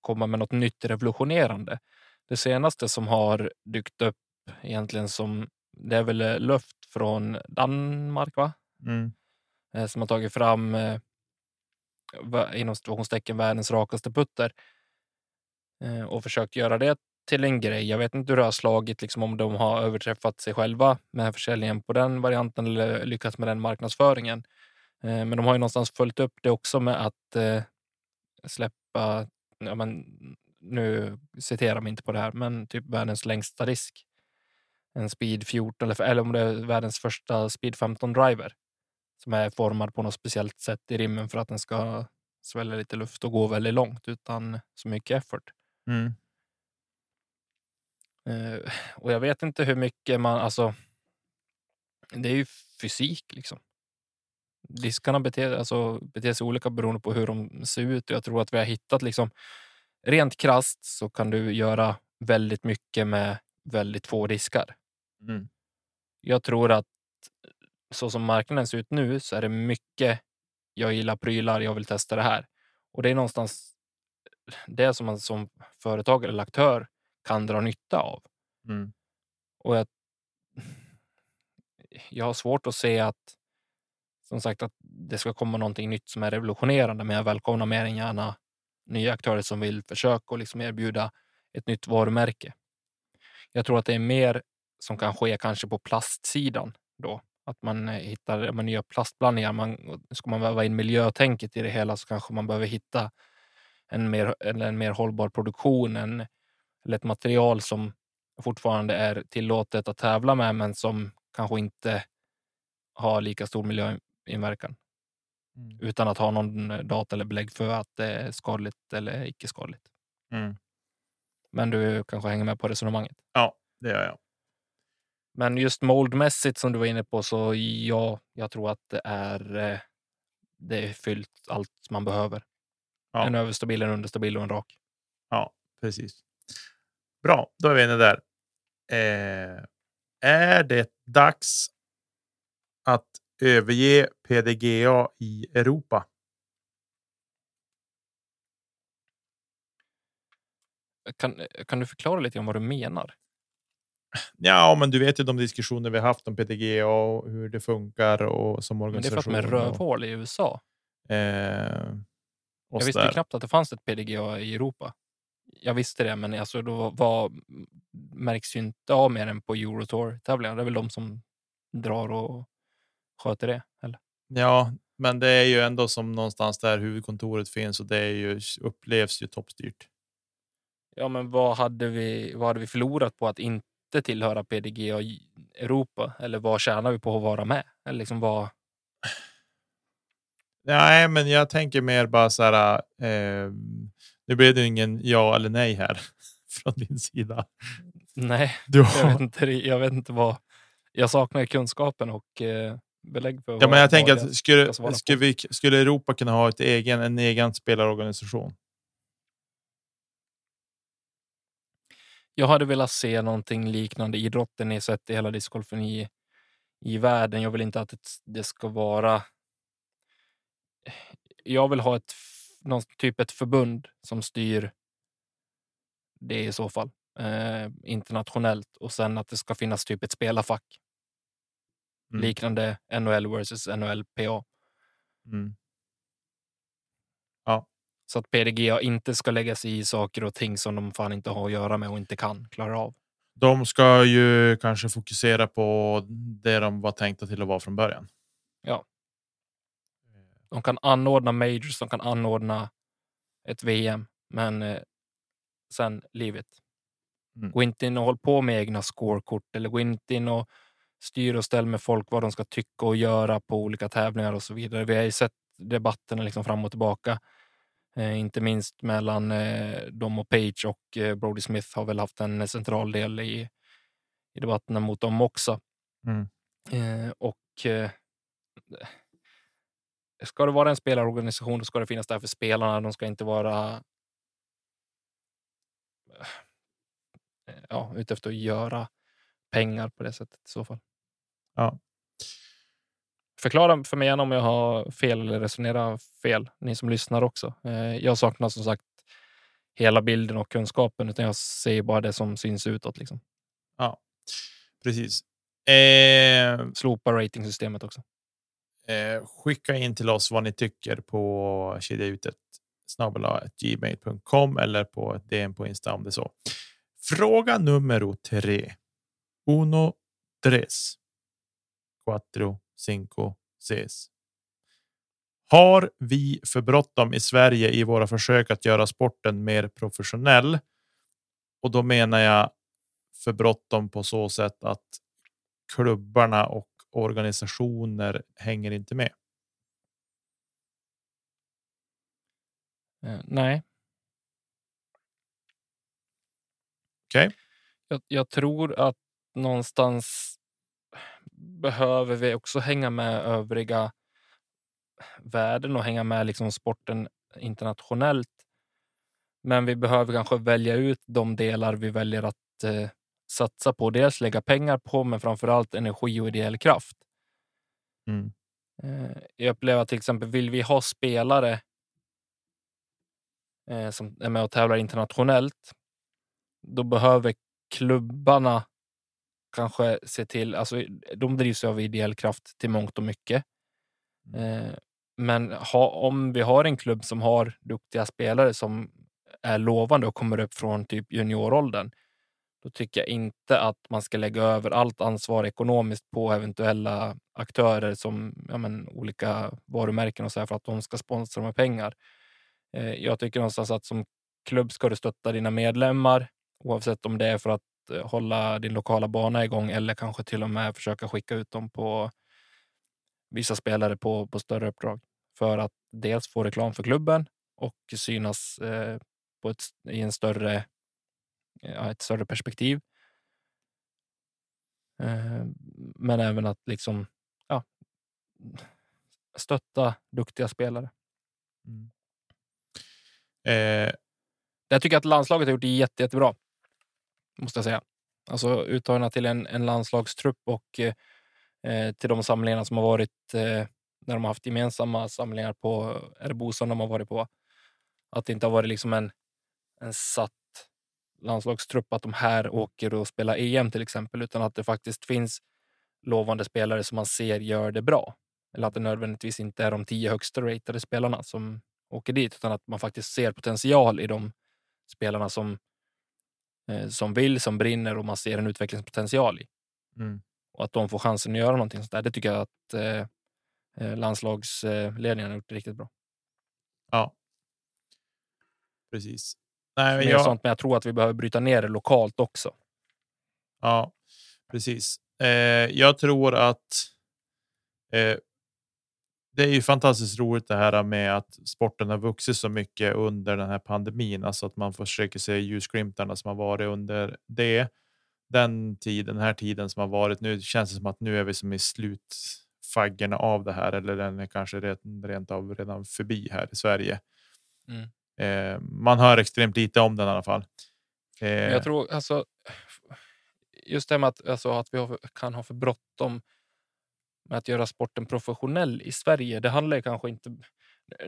komma med något nytt revolutionerande. Det senaste som har dykt upp egentligen som det är väl eh, luft från Danmark, va? Mm. eh, som har tagit fram inom situationstecken världens rakaste putter Eh, och försökt göra det till en grej. Jag vet inte hur det har slagit, liksom om de har överträffat sig själva med försäljningen på den varianten eller lyckats med den marknadsföringen. Eh, men de har ju någonstans följt upp det också med att eh, släppa, ja, men, nu citerar mig inte på det här, men typ världens längsta disk. En Speed 14 eller, eller om det är världens första Speed 15 driver som är formad på något speciellt sätt i rimmen för att den ska svälja lite luft och gå väldigt långt utan så mycket effort. Mm. Eh, och jag vet inte hur mycket man, alltså. Det är ju fysik liksom. Diskarna beter, alltså, beter sig olika beroende på hur de ser ut och jag tror att vi har hittat liksom. Rent krast så kan du göra väldigt mycket med väldigt få diskar. Mm. Jag tror att så som marknaden ser ut nu så är det mycket. Jag gillar prylar, jag vill testa det här och det är någonstans. Det som man som företag eller aktör kan dra nytta av. Mm. Och jag, jag har svårt att se att som sagt att det ska komma någonting nytt som är revolutionerande, men jag välkomnar mer än gärna nya aktörer som vill försöka och liksom erbjuda ett nytt varumärke. Jag tror att det är mer som kan ske kanske på plastsidan då. Att man eh, hittar men nya plastblandningar. Man, ska man väva in miljötänket i det hela så kanske man behöver hitta en mer, eller en mer hållbar produktion. En, eller ett material som fortfarande är tillåtet att tävla med men som kanske inte har lika stor miljöinverkan Mm. utan att ha någon data eller belägg för att det är skadligt eller icke skadligt. Mm. Men du kanske hänger med på resonemanget. Ja, det gör jag. Men just moldmässigt som du var inne på så ja, jag tror att det är. Eh, det är fyllt allt man behöver. Ja. En överstabil, en understabil och en rak. Ja, precis. Bra, då är vi inne där. Eh, är det dags att överge PDGA i Europa? Kan, kan du förklara lite om vad du menar? Ja, men du vet ju de diskussioner vi har haft om PDGA och hur det funkar och som Men det är för att organisation. de är rövhål i USA. Eh, Jag visste sådär. knappt att det fanns ett PDGA i Europa. Jag visste det, men alltså då var, märks ju inte av mer än på Eurotour-tävlingar. Det är väl de som drar och sköter det. Eller? Ja, men det är ju ändå som någonstans där huvudkontoret finns och det är ju upplevs ju toppstyrt. Ja, men vad hade vi, vad hade vi förlorat på att inte tillhöra PDGA i Europa? Eller vad tjänar vi på att vara med? Eller liksom vad... Nej, men jag tänker mer bara så här. Eh, nu blev det ingen ja eller nej här från din sida. Nej, Du jag har, vet inte, jag vet inte vad... Jag saknar kunskapen och eh, belägg för ja, men jag tänker att skulle, skulle, vi, skulle Europa kunna ha ett egen, en egen spelarorganisation? Jag hade velat se någonting liknande idrotten i sett i hela discgolfen i, i världen. Jag vill inte att det ska vara. Jag vill ha ett någon typ ett förbund som styr. Det i så fall eh, internationellt och sen att det ska finnas typ ett spelarfack Mm. liknande NHL versus NHLPA Mm. så att PDGA inte ska lägga sig i saker och ting som de fan inte har att göra med och inte kan klara av. De ska ju kanske fokusera på det de var tänkta till att vara från början. De kan anordna majors, de kan anordna ett VM, men eh, sen livet. Mm. Gå inte in och håll på med egna scorekort eller gå inte in och styr och ställ med folk vad de ska tycka och göra på olika tävlingar och så vidare. Vi har ju sett debatterna liksom fram och tillbaka. Eh, inte minst mellan eh, dem och Page och eh, Brody Smith har väl haft en central del i, i debatterna mot dem också. Mm. Eh, och eh, ska det vara en spelarorganisation, då ska det finnas där för spelarna. De ska inte vara eh, ja, ute efter att göra pengar på det sättet i så fall. Ja. Förklara för mig gärna om jag har fel eller resonerar fel, ni som lyssnar också. Eh, jag saknar som sagt hela bilden och kunskapen, utan jag ser bara det som syns utåt. Liksom. Precis. Eh, Slopa ratingsystemet också eh, skicka in till oss vad ni tycker på kedjautet gmail.com eller på ett DM på Insta om det är så. Fråga nummer tre. Uno, tres, quattro, cinco, seis. Har vi för bråttom i Sverige i våra försök att göra sporten mer professionell? Och då menar jag för bråttom på så sätt att klubbarna och organisationer hänger inte med. Eh, nej, Okej, jag, jag tror att någonstans behöver vi också hänga med övriga världen och hänga med liksom sporten internationellt. Men vi behöver kanske välja ut de delar vi väljer att eh, satsa på. Dels lägga pengar på, men framför allt energi och ideell kraft. Mm. Eh, jag upplever att till exempel vill vi ha spelare eh, som är med och tävlar internationellt, då behöver klubbarna kanske se till, alltså de drivs av ideell kraft till mångt och mycket. Eh, men ha, om vi har en klubb som har duktiga spelare som är lovande och kommer upp från typ junioråldern, då tycker jag inte att man ska lägga över allt ansvar ekonomiskt på eventuella aktörer som ja, men, olika varumärken och så här för att de ska sponsra med pengar. Eh, jag tycker någonstans att som klubb ska du stötta dina medlemmar oavsett om det är för att eh, hålla din lokala bana igång eller kanske till och med försöka skicka ut dem på vissa spelare på, på större uppdrag för att dels få reklam för klubben och synas eh, på ett, i en större, ja, ett större perspektiv. Eh, men även att liksom ja, stötta duktiga spelare. Mm. Eh, Jag tycker att landslaget har gjort det jätte, jättebra. Måste jag säga. Alltså uttagna till en, en landslagstrupp och eh, till de samlingarna som har varit eh, när de har haft gemensamma samlingar på som de har varit på. Att det inte har varit liksom en, en satt landslagstrupp att de här åker och spelar EM till exempel, utan att det faktiskt finns lovande spelare som man ser gör det bra. Eller att det nödvändigtvis inte är de tio högsta ratade spelarna som åker dit, utan att man faktiskt ser potential i de spelarna som, eh, som vill, som brinner och man ser en utvecklingspotential i. mm. Och att de får chansen att göra någonting sånt där. Det tycker jag att eh, eh landslagsledningen har gjort riktigt bra. Ja. Precis. Nej, men jag, sånt, men jag tror att vi behöver bryta ner det lokalt också. Ja, precis. Eh, jag tror att. Eh, det är ju fantastiskt roligt det här med att sporten har vuxit så mycket under den här pandemin, alltså att man försöker se ljusglimtarna som har varit under det. Den tiden, den här tiden som har varit nu känns det som att nu är vi som i slutfaggorna av det här, eller den är kanske rent, rent av redan förbi här i Sverige. Mm. Eh, man hör extremt lite om den i alla fall. Eh, jag tror alltså. Just det med att, alltså, att vi har, kan ha för bråttom med att göra sporten professionell i Sverige. Det handlar kanske inte.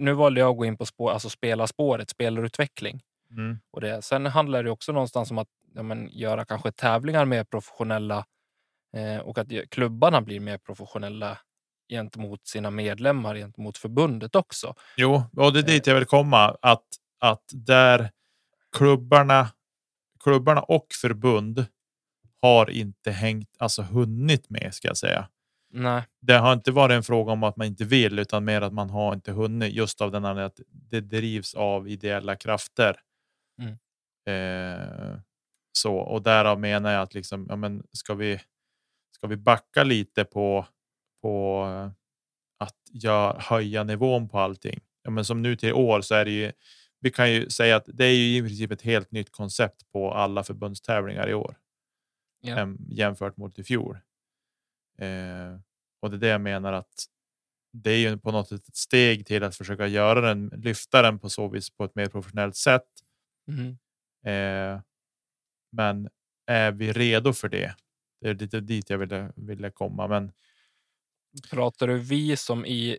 Nu valde jag att gå in på spår, alltså spela spåret, spelarutveckling. mm, Och det. Sen handlar det också någonstans om att ja, men, göra kanske tävlingar mer professionella eh, och att klubbarna blir mer professionella gentemot sina medlemmar, gentemot förbundet också. Jo, och det är dit jag vill komma. Att, att där klubbarna, klubbarna och förbund har inte hängt, alltså hunnit med ska jag säga. Nej, Det har inte varit en fråga om att man inte vill, utan mer att man har inte hunnit just av den anledningen att det drivs av ideella krafter. Mm. Eh, så och därav menar jag att liksom, ja, men ska vi ska vi backa lite på på eh, att gör, höja nivån på allting. Ja, men som nu till år så är det ju. Vi kan ju säga att det är ju i princip ett helt nytt koncept på alla förbundstävlingar i år em, jämfört mot i fjol. Eh, och det är det jag menar att det är ju på något sätt ett steg till att försöka göra den, lyfta den på så vis på ett mer professionellt sätt. Mhm. Eh, men är vi redo för det? Det är lite dit jag ville, ville komma. Men pratar du vi som i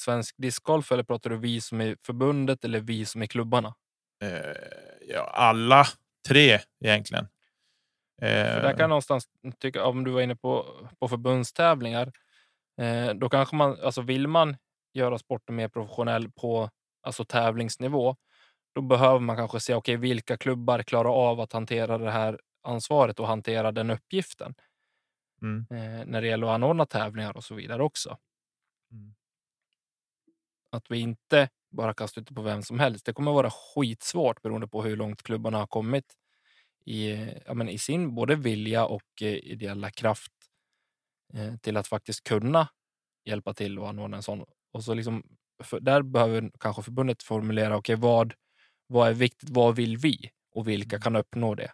svensk discgolf eller pratar du vi som i förbundet eller vi som i klubbarna? eh, ja, alla tre egentligen. För där kan Eh, jag någonstans tycka, om du var inne på, på förbundstävlingar, eh, då kanske man, alltså vill man göra sporten mer professionell på alltså tävlingsnivå, då behöver man kanske se, okej, vilka klubbar klarar av att hantera det här ansvaret och hantera den uppgiften mm, eh, när det gäller att anordna tävlingar och så vidare också. Mm. Att vi inte bara kastar ut det på vem som helst. Det kommer vara skitsvårt beroende på hur långt klubbarna har kommit i, ja, men i sin både vilja och eh, ideella kraft eh, till att faktiskt kunna hjälpa till och anordna en sån. Och så liksom, där behöver kanske förbundet formulera okej, vad, vad är viktigt? Vad vill vi och vilka kan uppnå det?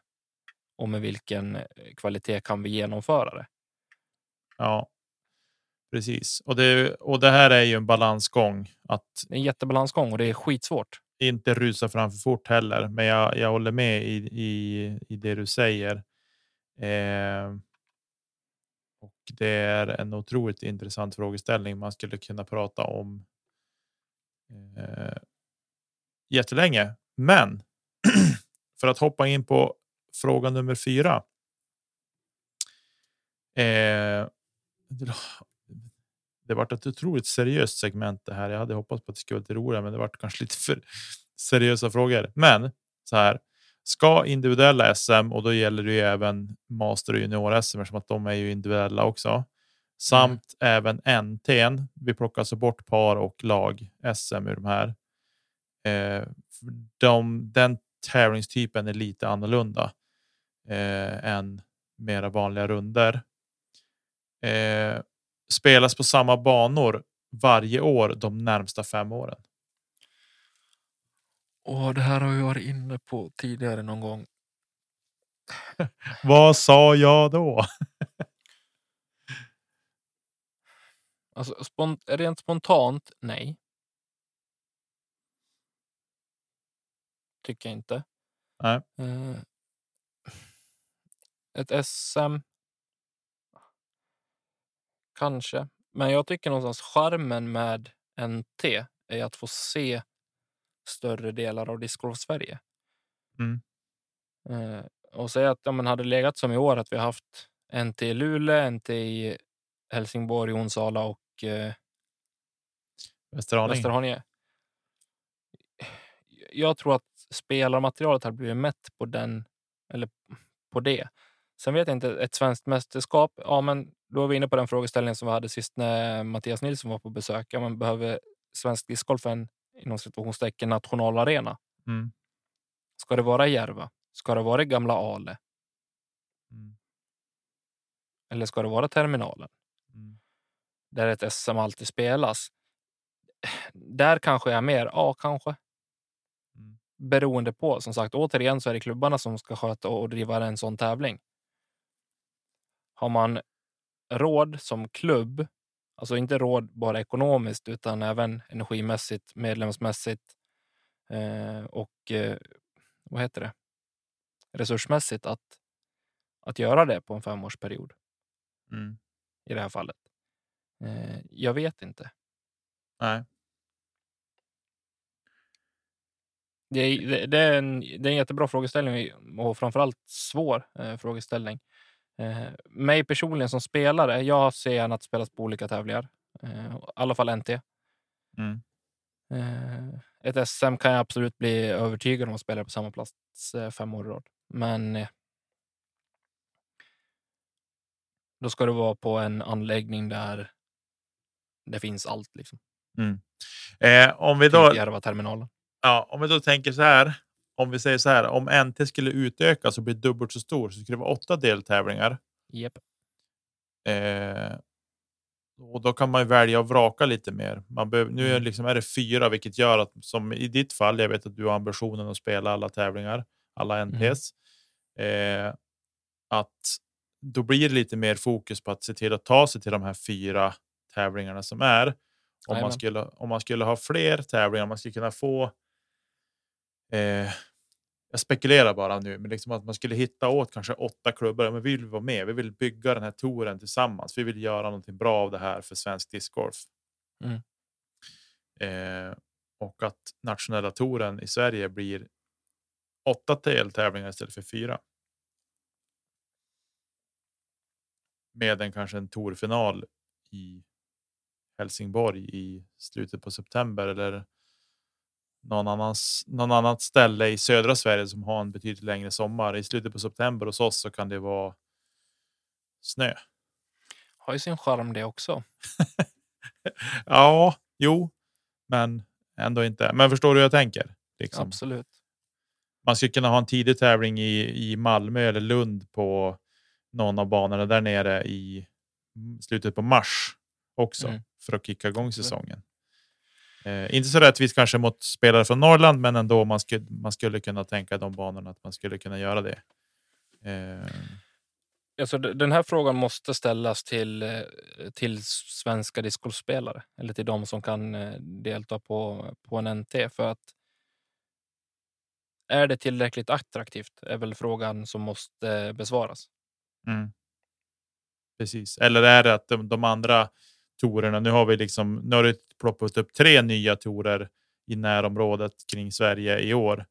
Och med vilken eh, kvalitet kan vi genomföra det? ja, precis. Och det, och det här är ju en balansgång att en jättebalansgång och det är skitsvårt. inte rusa fram för fort heller. Men jag, jag håller med i, i, i det du säger. Eh, och det är en otroligt intressant frågeställning man skulle kunna prata om eh, jättelänge. Men för att hoppa in på fråga nummer fyra. Eh, det, vart ett otroligt seriöst segment det här. Jag hade hoppats på att det skulle vara roligare, men det vart kanske lite för seriösa frågor. Men så här. Ska individuella SM och då gäller det ju även master och junior SM eftersom att de är ju individuella också. Samt även NT'n. Vi plockar alltså bort par och lag SM ur de här. Eh, de, den tävlingstypen är lite annorlunda eh, än mera vanliga runder. Eh, spelas på samma banor varje år de närmsta fem åren. Och det här har vi varit inne på tidigare någon gång. Vad sa jag då? Alltså, spont rent spontant, nej. Tycker jag inte. Nej. Eh, ett SM. Kanske, men jag tycker någonstans charmen med NT är att få se större delar av discgolf Sverige. Mm. Eh, och säga att ja, men hade legat som i år att vi har haft NT i Luleå, NT i Helsingborg, Onsala och eh, Västerhaninge. Västerhaninge. Jag tror att spelarmaterialet har blivit mätt på den eller på det. Sen vet jag inte, ett svenskt mästerskap. Ja, men då är vi inne på den frågeställningen som vi hade sist när Mattias Nilsson var på besök. Ja, men behöver svensk discgolf en inom situationstecken nationalarena? Mm. Ska det vara Järva? Ska det vara gamla Ale? Mm. Eller ska det vara terminalen? Mm. Där ett SM alltid spelas. Där kanske jag är mer, ja kanske. Mm. Beroende på, som sagt, återigen så är det klubbarna som ska sköta och driva en sån tävling. Har man råd som klubb, alltså inte råd bara ekonomiskt utan även energimässigt, medlemsmässigt eh, och eh, vad heter det? resursmässigt att, att göra det på en femårsperiod Mm. i det här fallet. Eh, jag vet inte. Nej. Det är, det, det, är en, det är en jättebra frågeställning och framförallt svår eh, frågeställning. Eh, mig personligen som spelare, jag ser gärna att spelas på olika tävlingar. Eh, I alla fall NT. Mm. Eh, ett SM kan jag absolut bli övertygad om att spela på samma plats eh, fem år i rad. Men eh, då ska det vara på en anläggning där det finns allt. Liksom. Eh, om vi då Järva-terminalen. Ja, om vi då tänker så här. Om vi säger så här, om NT skulle utökas och bli dubbelt så stor så skulle det vara åtta deltävlingar. Yep. Eh, och då kan man ju välja och vraka lite mer. Man behöver, nu är, Mm. liksom, är det fyra, vilket gör att som i ditt fall, jag vet att du har ambitionen att spela alla tävlingar, alla NTs. Eh, att då blir det lite mer fokus på att se till att ta sig till de här fyra tävlingarna som är. Om man, skulle, om man skulle ha fler tävlingar, man skulle kunna få eh, jag spekulerar bara nu, men liksom att man skulle hitta åt kanske åtta klubbar. Men vi vill vara med. Vi vill bygga den här touren tillsammans. Vi vill göra någonting bra av det här för svensk discgolf. Mm. Eh, och att nationella touren i Sverige blir åtta TL-tävlingar istället för fyra. Med en kanske en tourfinal i Helsingborg i slutet på september eller någon, annans, någon annat ställe i södra Sverige som har en betydligt längre sommar. I slutet på september hos oss så kan det vara snö. Har ju sin charm det också. Ja, jo, men ändå inte. Men förstår du hur jag tänker? Liksom. Absolut. Man skulle kunna ha en tidig tävling i, i Malmö eller Lund på någon av banorna där nere i slutet på mars också Mm. för att kicka igång säsongen. Eh, inte så rättvist kanske mot spelare från Norrland, men ändå man skulle, man skulle kunna tänka de banorna att man skulle kunna göra det. Eh, Alltså, den här frågan måste ställas till, eh, till svenska discgolfspelare eller till de som kan eh, delta på, på en NT. För att är det tillräckligt attraktivt är väl frågan som måste besvaras. Mm. Precis. Eller är det att de, de andra torerna, nu har vi liksom, nu har det ploppat upp tre nya torer i närområdet kring Sverige i år.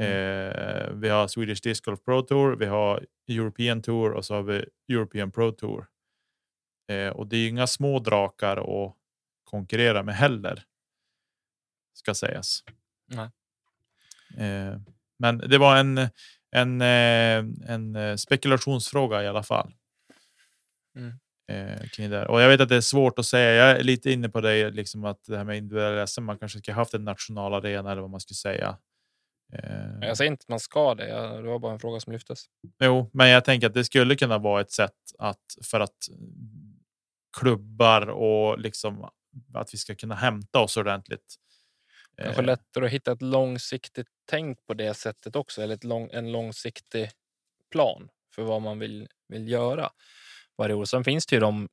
Mm. Eh, vi har Swedish Disc Golf Pro Tour, vi har European Tour och så har vi European Pro Tour. Eh, och det är ju inga små drakar att konkurrera med heller. Ska sägas. Eh, men det var en, en, eh, en eh, spekulationsfråga i alla fall. Mm. Eh, kring det. Och jag vet att det är svårt att säga. Jag är lite inne på det, liksom att det här med individuella SM, man kanske ska haft en nationalarena eller vad man skulle säga. Eh, Jag säger inte att man ska det. Det var bara en fråga som lyftes. Jo, men jag tänker att det skulle kunna vara ett sätt att för att klubbar och liksom att vi ska kunna hämta oss ordentligt. Kanske Eh, lättare att hitta ett långsiktigt tänk på det sättet också. Eller lång, en långsiktig plan för vad man vill, vill göra varje år. Sen finns det ju de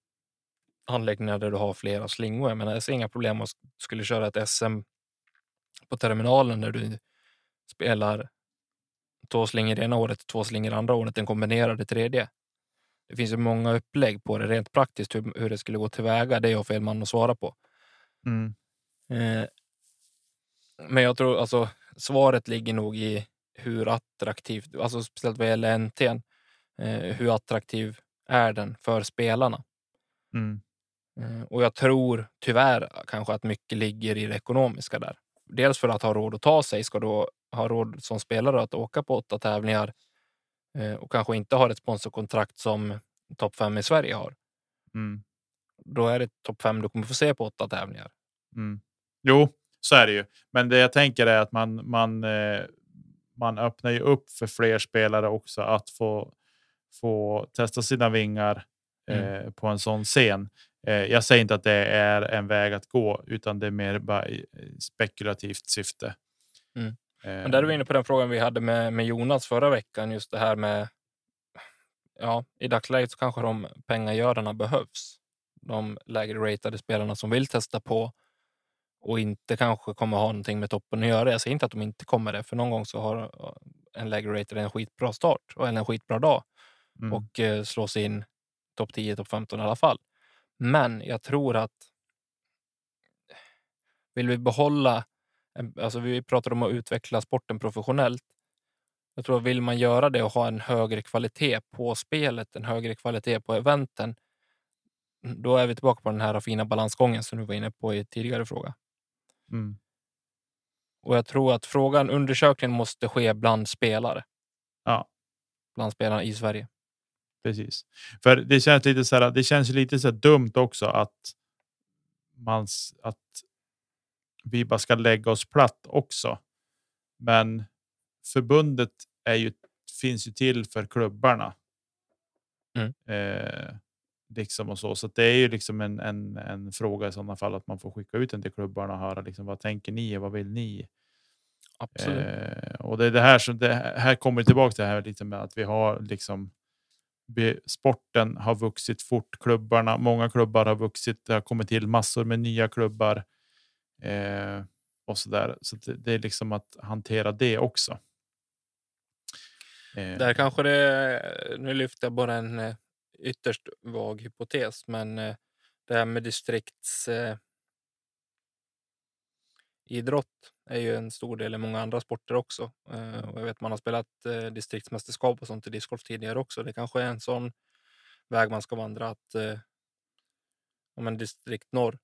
anläggningar där du har flera slingor. Jag menar, jag ser inga problem om man skulle köra ett SM på terminalen där du spelar två slingor ena året, två slingor andra året, den kombinerade tredje. Det finns ju många upplägg på det rent praktiskt hur, hur det skulle gå tillväga. Det är jag fel man att svara på. Mm. Eh, men jag tror alltså svaret ligger nog i hur attraktivt, alltså speciellt vad gäller NT, eh, hur attraktiv är den för spelarna? Mm. Eh, och jag tror tyvärr kanske att mycket ligger i det ekonomiska där. Dels för att ha råd att ta sig, ska du ha råd som spelare att åka på åtta tävlingar eh, och kanske inte har ett sponsorkontrakt som topp fem i Sverige har. Mm. Då är det topp fem du kommer få se på åtta tävlingar. Mm. Jo, så är det ju. Men det jag tänker är att man, man, eh, man öppnar ju upp för fler spelare också att få, få testa sina vingar Mm. eh, på en sån scen. Eh, jag säger inte att det är en väg att gå, utan det är mer bara spekulativt syfte. Mm. Eh, Men där är vi inne på den frågan vi hade med, med Jonas förra veckan, just det här med Ja, i dagsläget så kanske de pengagörarna behövs. De lägre ratade spelarna som vill testa på och inte kanske kommer ha någonting med toppen att göra. Jag säger inte att de inte kommer det, för någon gång så har en lägre rated en skitbra start eller en skitbra dag mm. och eh, slå sig in topp 10, topp 15 i alla fall. Men jag tror att vill vi behålla, alltså vi pratar om att utveckla sporten professionellt. Jag tror att vill man göra det och ha en högre kvalitet på spelet, en högre kvalitet på eventen, då är vi tillbaka på den här fina balansgången som du var inne på i tidigare fråga. Mm. Och jag tror att frågan, undersökningen måste ske bland spelare. Ja. Bland spelarna i Sverige. Precis, för det känns lite så här. Det känns lite så dumt också att man att vi bara ska lägga oss platt också. Men förbundet är ju finns ju till för klubbarna. Mm. Eh, liksom och så, så det är ju liksom en, en, en fråga i sådana fall att man får skicka ut den till klubbarna och höra liksom vad tänker ni och vad vill ni? Absolut. Eh, och det är det här som det här kommer tillbaka till det här lite med att vi har liksom sporten har vuxit fort. Klubbarna, många klubbar har vuxit. Det har kommit till massor med nya klubbar eh, och så där. Så det, det är liksom att hantera det också. Eh, Där kanske det, nu lyfter jag bara en eh, ytterst vag hypotes, men eh, det här med distrikts eh, idrott är ju en stor del i många andra sporter också. Eh, och jag vet man har spelat eh, distriktsmästerskap och sånt i discgolf tidigare också. Det kanske är en sån väg man ska vandra att eh, om en distrikt norr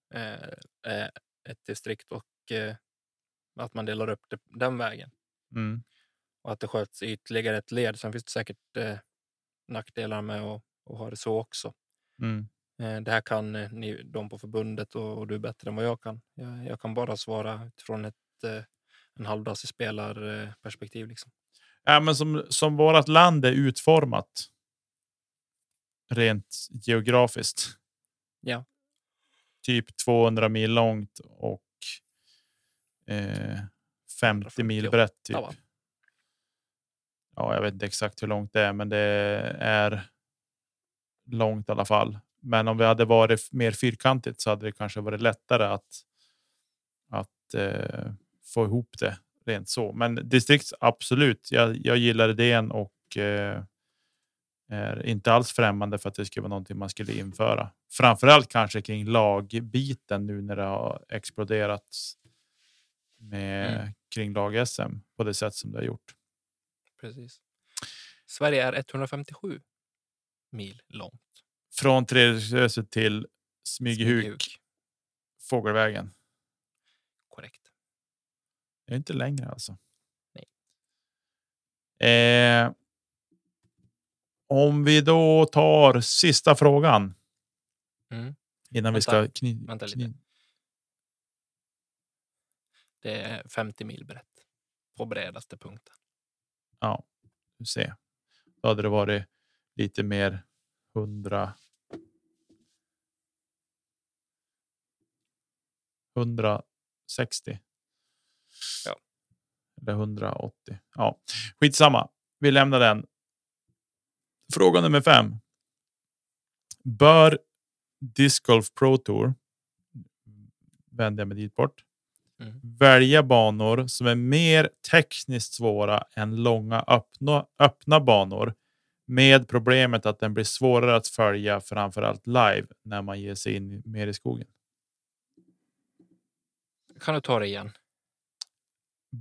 är ett distrikt och att man delar upp det den vägen mm, och att det sköts ytterligare ett led. Sen finns det säkert eh, nackdelar med att, att ha det så också. mm, Eh, det här kan ni, de på förbundet och, och du bättre än vad jag kan. Jag, jag kan bara svara utifrån ett en halvdassig spelarperspektiv. Liksom. ja, men som, som vårt land är utformat. Rent geografiskt. Ja. Typ 200 mil långt och eh, 50 mil 158, brett. Typ. va? Ja, jag vet inte exakt hur långt det är, men det är långt i alla fall. Men om vi hade varit mer fyrkantigt så hade det kanske varit lättare att att eh, få ihop det rent så. Men distrikt absolut. Jag, jag gillar idén och eh, är inte alls främmande för att det skulle vara någonting man skulle införa. Framförallt kanske kring lagbiten nu när det har exploderat med Mm. kring lag-SM på det sätt som det har gjort. Precis. Sverige är 157 mil långt. Från Treriksröset till Smygehuk, Smygehuk. Fågelvägen. Det är inte längre alltså. Eh, om vi då tar sista frågan Mm. innan vi Vänta, ska kni, vänta lite. kni, Det är 50 mil brett på bredaste punkten. Ja, du ser. Då hade det varit lite mer 100. 160. Ja. Eller 180. Ja, skitsamma. Vi lämnar den. Fråga nummer fem. Bör Disc Golf Pro Tour. Vänder jag mig dit bort. Mm. Välja banor som är mer tekniskt svåra än långa öppna, öppna banor. Med problemet att den blir svårare att följa framförallt live när man ger sig in mer i skogen. Kan du ta det igen?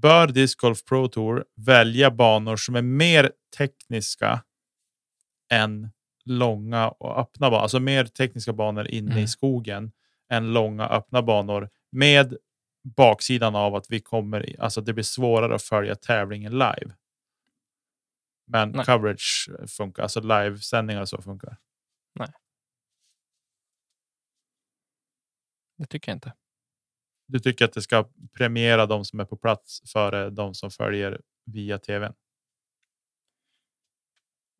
Bör Disc Golf Pro Tour välja banor som är mer tekniska än långa och öppna banor, alltså mer tekniska banor inne Mm. i skogen än långa öppna banor med baksidan av att vi kommer, alltså det blir svårare att följa tävlingen live. Men Nej. coverage funkar, alltså livesändningar så funkar. Det tycker jag inte. Du tycker att det ska premiera de som är på plats före de som följer via tvn?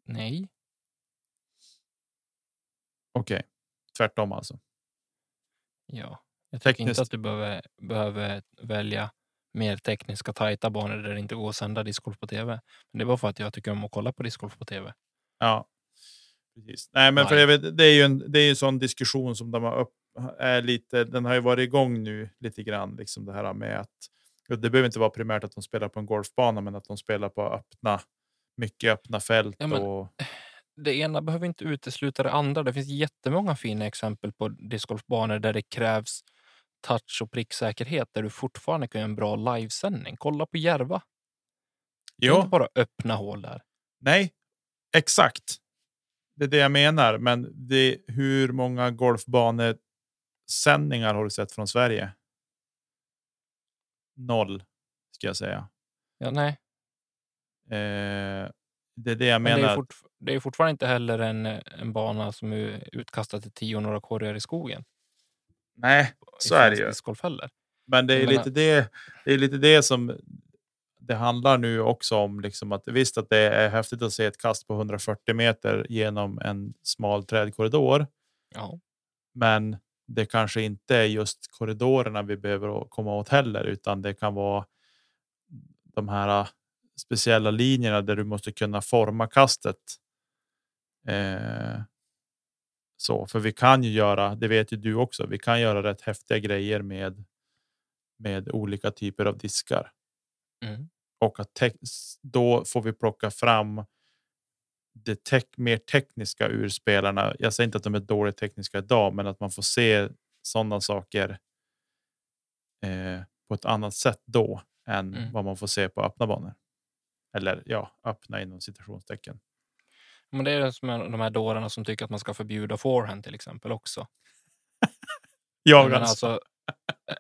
Nej. Okej, tvärtom alltså. Ja. Jag tycker Tekniskt. inte att du behöver, behöver välja mer tekniska tajta banor där det inte går att sända discgolf på tv. Men det var för att jag tycker om att kolla på discgolf på tv. Ja, precis. Nej, men för Nej. jag vet, det är ju en, det är en sån diskussion som de har upp, är lite. Den har ju varit igång nu lite grann, liksom det här med att det behöver inte vara primärt att de spelar på en golfbana, men att de spelar på öppna, mycket öppna fält Ja, men- och Det ena behöver inte utesluta det andra. Det finns jättemånga fina exempel på discgolfbanor där det krävs touch och pricksäkerhet där du fortfarande kan göra en bra livesändning. Kolla på Järva. Det är ja, inte bara öppna hål där. nej, exakt. Det är det jag menar. Men det, hur många golfbanesändningar har du sett från Sverige? Noll, ska jag säga. Ja, nej. Eh, det är det jag Men det menar. är, fort, det är fortfarande inte heller en, en bana som är utkastad till tio några korgar i skogen. Nej, så är det ju. Men det är Jag menar- lite det. Det är lite det som det handlar nu också om. Liksom att visst att det är häftigt att se ett kast på 140 meter genom en smal trädkorridor. Ja. Men det kanske inte är just korridorerna vi behöver komma åt heller, utan det kan vara de här äh, speciella linjerna där du måste kunna forma kastet. Eh, så, för vi kan ju göra, det vet ju du också, vi kan göra rätt häftiga grejer med med olika typer av diskar Mm. och att då får vi plocka fram det tek- mer tekniska ur spelarna. Jag säger inte att de är dåligt tekniska idag, men att man får se sådana saker eh, på ett annat sätt då än Mm. vad man får se på öppna banor. Eller ja, öppna inom citationstecken. Men det är det som är de här dårarna som tycker att man ska förbjuda forehand till exempel också. Jag Men alltså. alltså,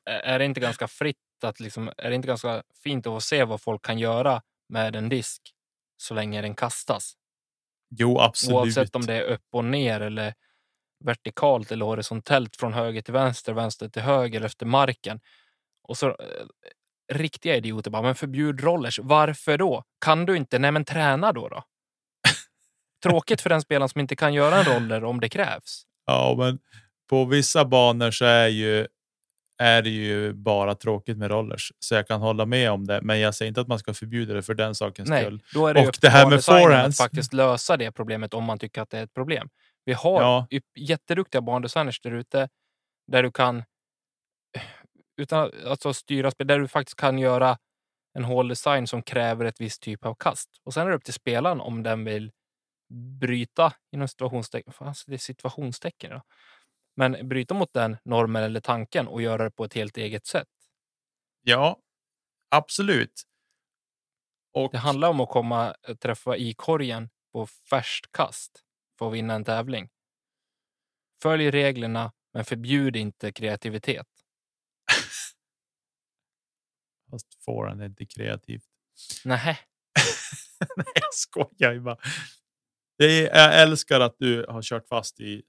är det inte ganska fritt att liksom, är det inte ganska fint att se vad folk kan göra med en disk så länge den kastas? Jo, absolut. Oavsett om det är upp och ner eller vertikalt eller horisontellt från höger till vänster, vänster till höger efter marken. Och så eh, riktiga idioter bara, men förbjud rollers. Varför då? Kan du inte? Nej, men träna då. då. Tråkigt för den spelaren som inte kan göra en roller om det krävs. Ja, men på vissa banor så är ju är det ju bara tråkigt med rollers, så jag kan hålla med om det. Men jag säger inte att man ska förbjuda det för den sakens Nej, skull. då är det Och det här med forehands- att faktiskt lösa det problemet om man tycker att det är ett problem. Vi har Ja. jätteduktiga bandesigners där ute där du kan utan att alltså, styra spel, där du faktiskt kan göra en håldesign som kräver ett visst typ av kast. Och sen är det upp till spelaren om den vill bryta inom situationstecken. Fan, det är situationstecken. Då. Men bryta mot den normen eller tanken och göra det på ett helt eget sätt. Ja, absolut. Och Det handlar om att komma träffa i korgen på färskt kast för att vinna en tävling. Följ reglerna, men förbjud inte kreativitet. fast forehand är inte kreativt. Nej, Nej, jag skojar ju bara. Är, jag älskar att du har kört fast i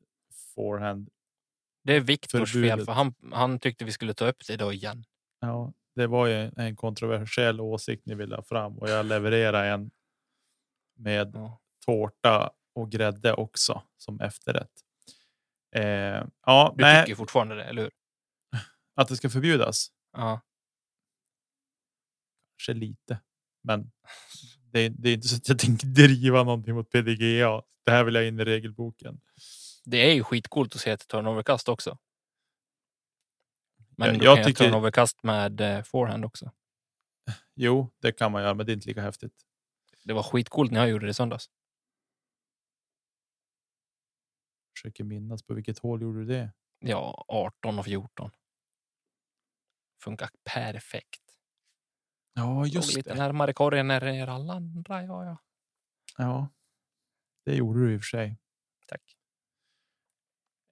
forehand. Det är Viktors fel, för han, han tyckte vi skulle ta upp det då igen. Ja, det var ju en kontroversiell åsikt ni ville ha fram och jag levererar en med Ja. tårta och grädde också som efterrätt. Eh, ja, Du nej, tycker fortfarande det, eller hur? att det ska förbjudas. Ja. Kanske lite, men det är, det är inte så att jag tänker driva någonting mot PDGA. Det här vill jag in i regelboken. Det är ju skitcoolt att se ett turnoverkast också. Men Ja, jag kan tycker- turnoverkast med eh, forehand också. Jo, det kan man göra, men det är inte lika häftigt. Det var skitcoolt när jag gjorde det i söndags. Försöker minnas på vilket hål gjorde du det? Ja, 18 och 14. Funkar perfekt. Ja, Låg just lite det. närmare korgen än er alla andra. Ja, ja. Ja, det gjorde du i och för sig. Tack.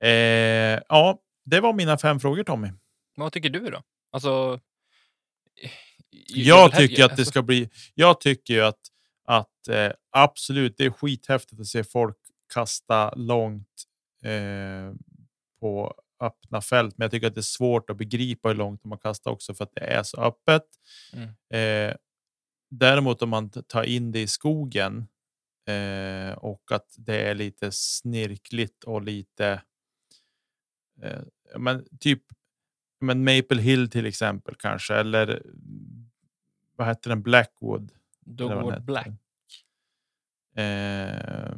Eh, ja, det var mina fem frågor Tommy. Men vad tycker du då? Alltså. Jag tycker att det alltså, ska bli. Jag tycker ju att att eh, absolut, det är skithäftigt att se folk kasta långt eh, på öppna fält, men jag tycker att det är svårt att begripa hur långt de har kastat också för att det är så öppet. Mm. Eh, däremot om man tar in det i skogen eh, och att det är lite snirkligt och lite. Eh, men typ. Men Maple Hill till exempel kanske eller vad heter den Blackwood? Dogwood. Black. Eh,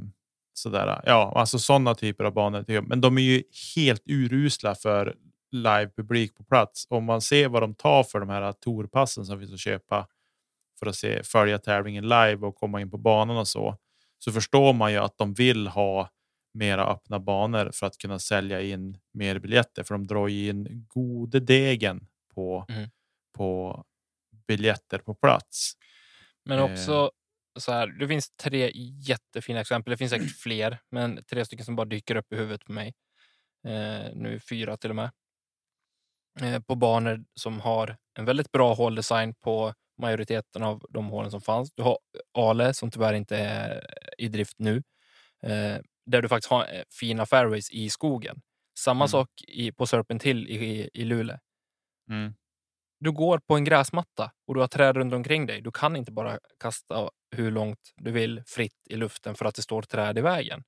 sådär. Ja, alltså sådana typer av banor. Men de är ju helt urusla för livepublik på plats. Om man ser vad de tar för de här tourpassen som finns att köpa för att se, följa tävlingen live och komma in på banan och så. Så förstår man ju att de vill ha mera öppna banor för att kunna sälja in mer biljetter. För de drar ju in gode degen på, Mm. på biljetter på plats. Men Eh. också så här. Det finns tre jättefina exempel. Det finns säkert fler, men tre stycken som bara dyker upp i huvudet på mig. Eh, nu fyra till och med. Eh, på banor som har en väldigt bra håldesign på majoriteten av de hålen som fanns. Du har Ale som tyvärr inte är i drift nu. Där du faktiskt har eh, fina fairways i skogen. Samma Mm. sak i, på Serpent Hill i, i Luleå. Mm. Du går på en gräsmatta och du har träd runt omkring dig. Du kan inte bara kasta hur långt du vill fritt i luften för att det står träd i vägen.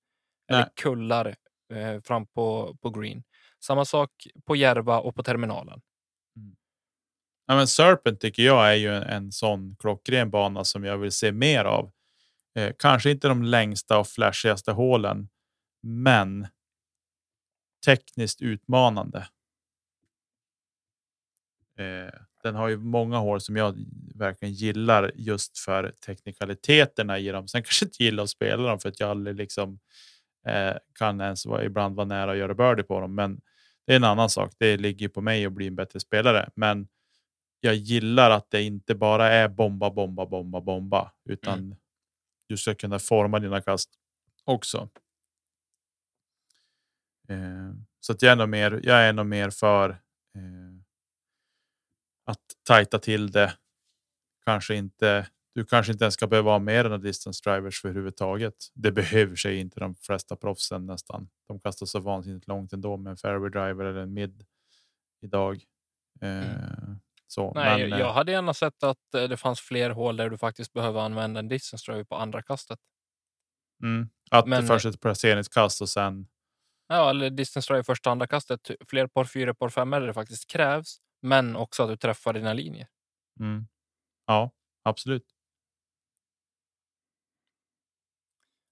Eller Nej. kullar eh, fram på, på green. Samma sak på Järva och på terminalen. Ja, men Serpent tycker jag är ju en, en sån klockren bana som jag vill se mer av. Eh, kanske inte de längsta och flashigaste hålen, men tekniskt utmanande. Eh, den har ju många hål som jag verkligen gillar just för teknikaliteterna i dem. Sen kanske inte gillar att spela dem för att jag aldrig liksom eh, kan ens vara, ibland vara nära att göra birdie på dem. Men det är en annan sak. Det ligger på mig att bli en bättre spelare. Men jag gillar att det inte bara är bomba, bomba, bomba, bomba, utan mm du ska kunna forma dina kast också. Eh, så att jag är nog mer. Jag är nog mer för eh, att tajta till det. Kanske inte. Du kanske inte ens ska behöva ha mer än distance drivers för överhuvudtaget. Det behöver sig inte de flesta proffsen nästan. De kastar så vansinnigt långt ändå med en fairway driver eller en mid idag. Eh, så, Nej, men, eh, jag hade gärna sett att eh, det fanns fler hål där du faktiskt behöver använda en distance på andra kastet. Mm, att Men- först ett placeringskast och sen. Ja, eller distance drive första andra kastet. Fler par fyra, par fem där det faktiskt krävs. Men också att du träffar dina linjer. Mm, ja, absolut.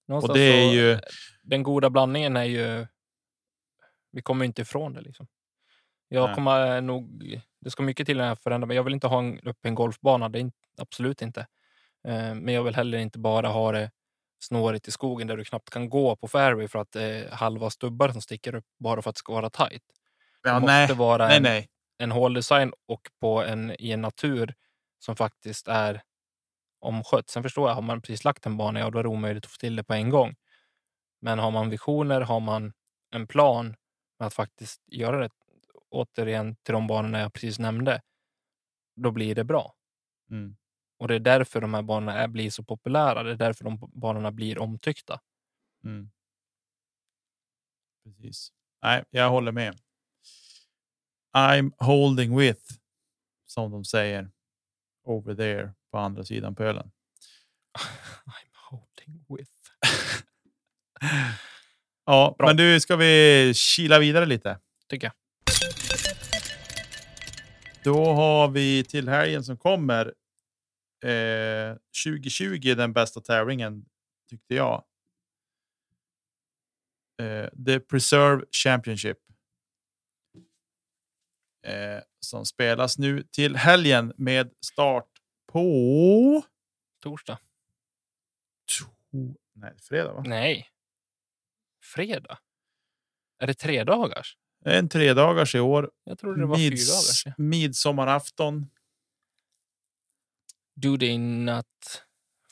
Någonstans Och det är ju. den goda blandningen är ju... Vi kommer inte ifrån det. liksom. Jag Nej. kommer nog... Det ska mycket till när jag förändrar mig. Jag vill inte ha en, upp en golfbana. Det är inte, absolut inte. Eh, men jag vill heller inte bara ha det snårigt i skogen där du knappt kan gå på fairway för att det är halva stubbar som sticker upp bara för att det ska vara tight. Det Ja, måste nej, vara nej, en, nej. en håldesign och på en, i en natur som faktiskt är omskött. Sen förstår jag, har man precis lagt en bana, ja då är det omöjligt att få till det på en gång. Men har man visioner, har man en plan med att faktiskt göra det återigen till de banorna jag precis nämnde, då blir det bra. Mm. Och det är därför de här banorna är, blir så populära. Det är därför de banorna blir omtyckta. Mm. Precis. Nej, jag håller med. I'm holding with. Som de säger. Over there på andra sidan pölen. I'm holding with. Ja, Bra. men du, ska vi kila vidare lite? Tycker jag. Då har vi till helgen som kommer. Eh, 2020 den bästa tävlingen tyckte jag. eh, The Preserve Championship. Eh, som spelas nu till helgen med start på Torsdag. to- nej, fredag. Va? Nej. Fredag. Är det tre dagars? En tre dagars i år. Jag trodde det var fyra dagars. Mids, midsommarafton. Do they not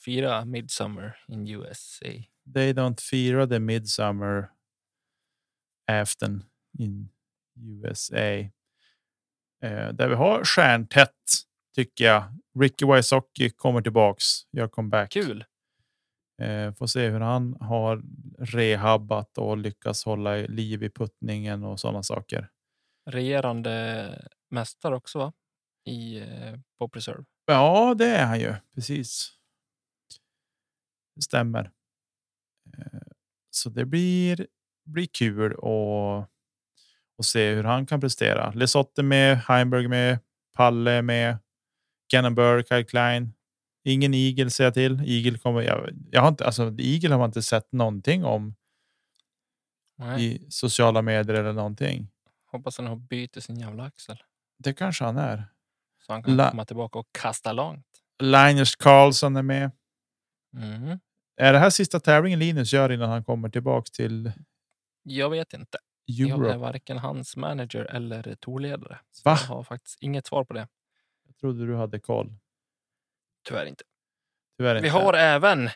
fira midsummer in USA? They don't fear the midsummer afton in USA. Eh, där vi har stjärntätt tycker jag. Ricky Wysocki kommer tillbaks. Gör comeback. Kul. Eh, får se hur han har rehabbat och lyckas hålla liv i puttningen och sådana saker. Regerande mästare också va? I eh, på Preserve. Ja, det är han ju. Precis. Det stämmer. Eh, Så det blir, blir kul att, att se hur han kan prestera. Lesotte med, Heimberg med, Palle med, Gannonburg, Kyle Klein. Ingen Eagle ser jag till. Eagle kommer. Jag, jag har inte, alltså Eagle har man inte sett någonting om Nej, i sociala medier eller någonting. hoppas han har bytt sin jävla axel. Det kanske han är. Så han kan La- komma tillbaka och kasta långt. Linus Karlsson är med. Mhm. Är det här sista tävlingen Linus gör innan han kommer tillbaks till Jag vet inte. Jag Europe? är varken hans manager eller tourledare. Så Va? Jag har faktiskt inget svar på det. Jag trodde du hade koll. Tyvärr inte. Tyvärr Vi inte. har även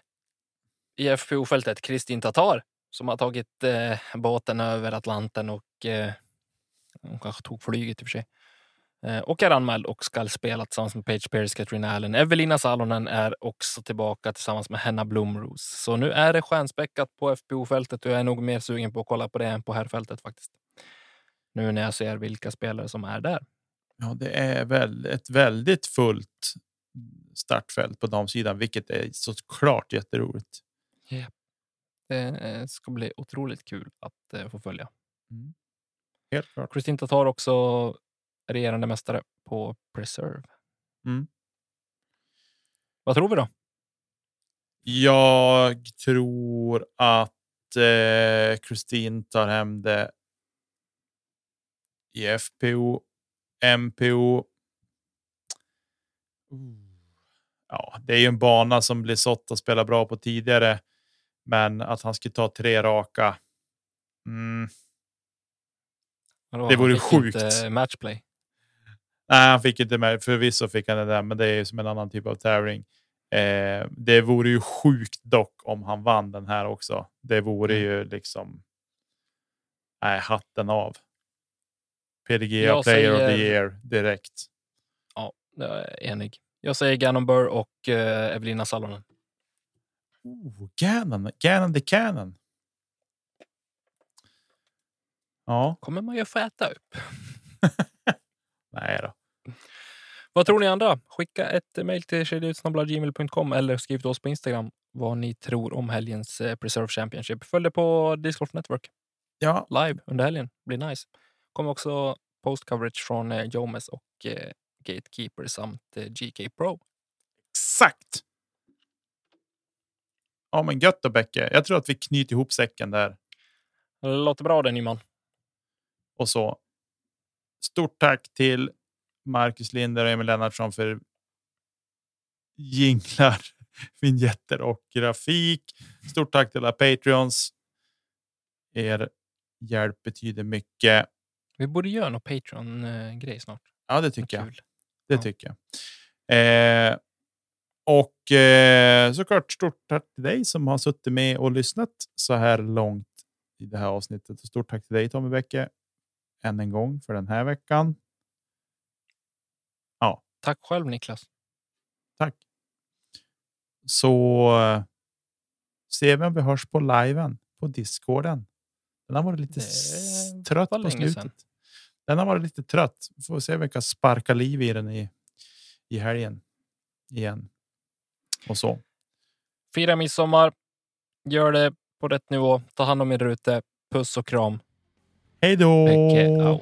i FPO-fältet Kristin Tatar som har tagit eh, båten över Atlanten och eh, hon kanske tog flyget i och för sig. Eh, och är anmäld och ska spela tillsammans med Paige Pierce, Katrina Allen. Evelina Salonen är också tillbaka tillsammans med Henna Blomros. Så nu är det stjärnspäckat på FPO-fältet och jag är nog mer sugen på att kolla på det än på herrfältet faktiskt. Nu när jag ser vilka spelare som är där. Ja, det är väl ett väldigt fullt startfält på damsidan, vilket är såklart jätteroligt. Det eh, ska bli otroligt kul att eh, få följa. Helt klart. Kristin Tatar också regerande mästare på Preserve. Mm. Vad tror vi då? Jag tror att eh, Kristin tar hem det i FPO, MPO. Ooh. Ja, det är ju en bana som Lisotta spelar bra på tidigare, men att han skulle ta tre raka. Mm. Vadå, Det han vore fick sjukt. Inte matchplay. Nej, han fick inte med. Förvisso fick han det där, men det är ju som en annan typ av tävling. Eh, det vore ju sjukt dock om han vann den här också. Det vore Mm. ju liksom. Nej, hatten av. Jag Player of the säger- Year direkt. Ja, jag är enig. Jag säger Gannon Burr och eh, Evelina Salonen. Oh, Gannon, Gannon the Cannon. Ja, Kommer man ju få äta upp. nej då. Vad tror ni andra? Skicka ett mejl till kedjautsnabblagmail.com eller skriv till oss på Instagram vad ni tror om helgens eh, Preserve Championship. Följ det på Disc Golf Network Ja, live under helgen. blir nice. kommer också post coverage från eh, Jomes och eh, Gatekeeper samt eh, GK Pro. exakt. Ja, men gött då Bäcke. Jag tror att vi knyter ihop säcken där. Låter bra det Nyman. och så. Stort tack till Marcus Linder och Emil Lennartsson för jinglar, vignetter och grafik. Stort tack till alla Patreons. Er hjälp betyder mycket. Vi borde göra någon Patreon-grej snart. Ja, det Något tycker jag. Det Ja. tycker jag. Eh, och eh, såklart stort tack till dig som har suttit med och lyssnat så här långt i det här avsnittet. Och stort tack till dig Tommy Bäcke än en gång för den här veckan. Tack själv Niklas. Tack. Så eh, ser vi om vi hörs på liven på discorden. Den har varit lite trött på slutet. sedan. Den har varit lite trött. Får se om vi kan sparka liv i den i, i helgen igen. Och så. Fira midsommar. Gör det på rätt nivå. Ta hand om er ute. Puss och kram. Hej då!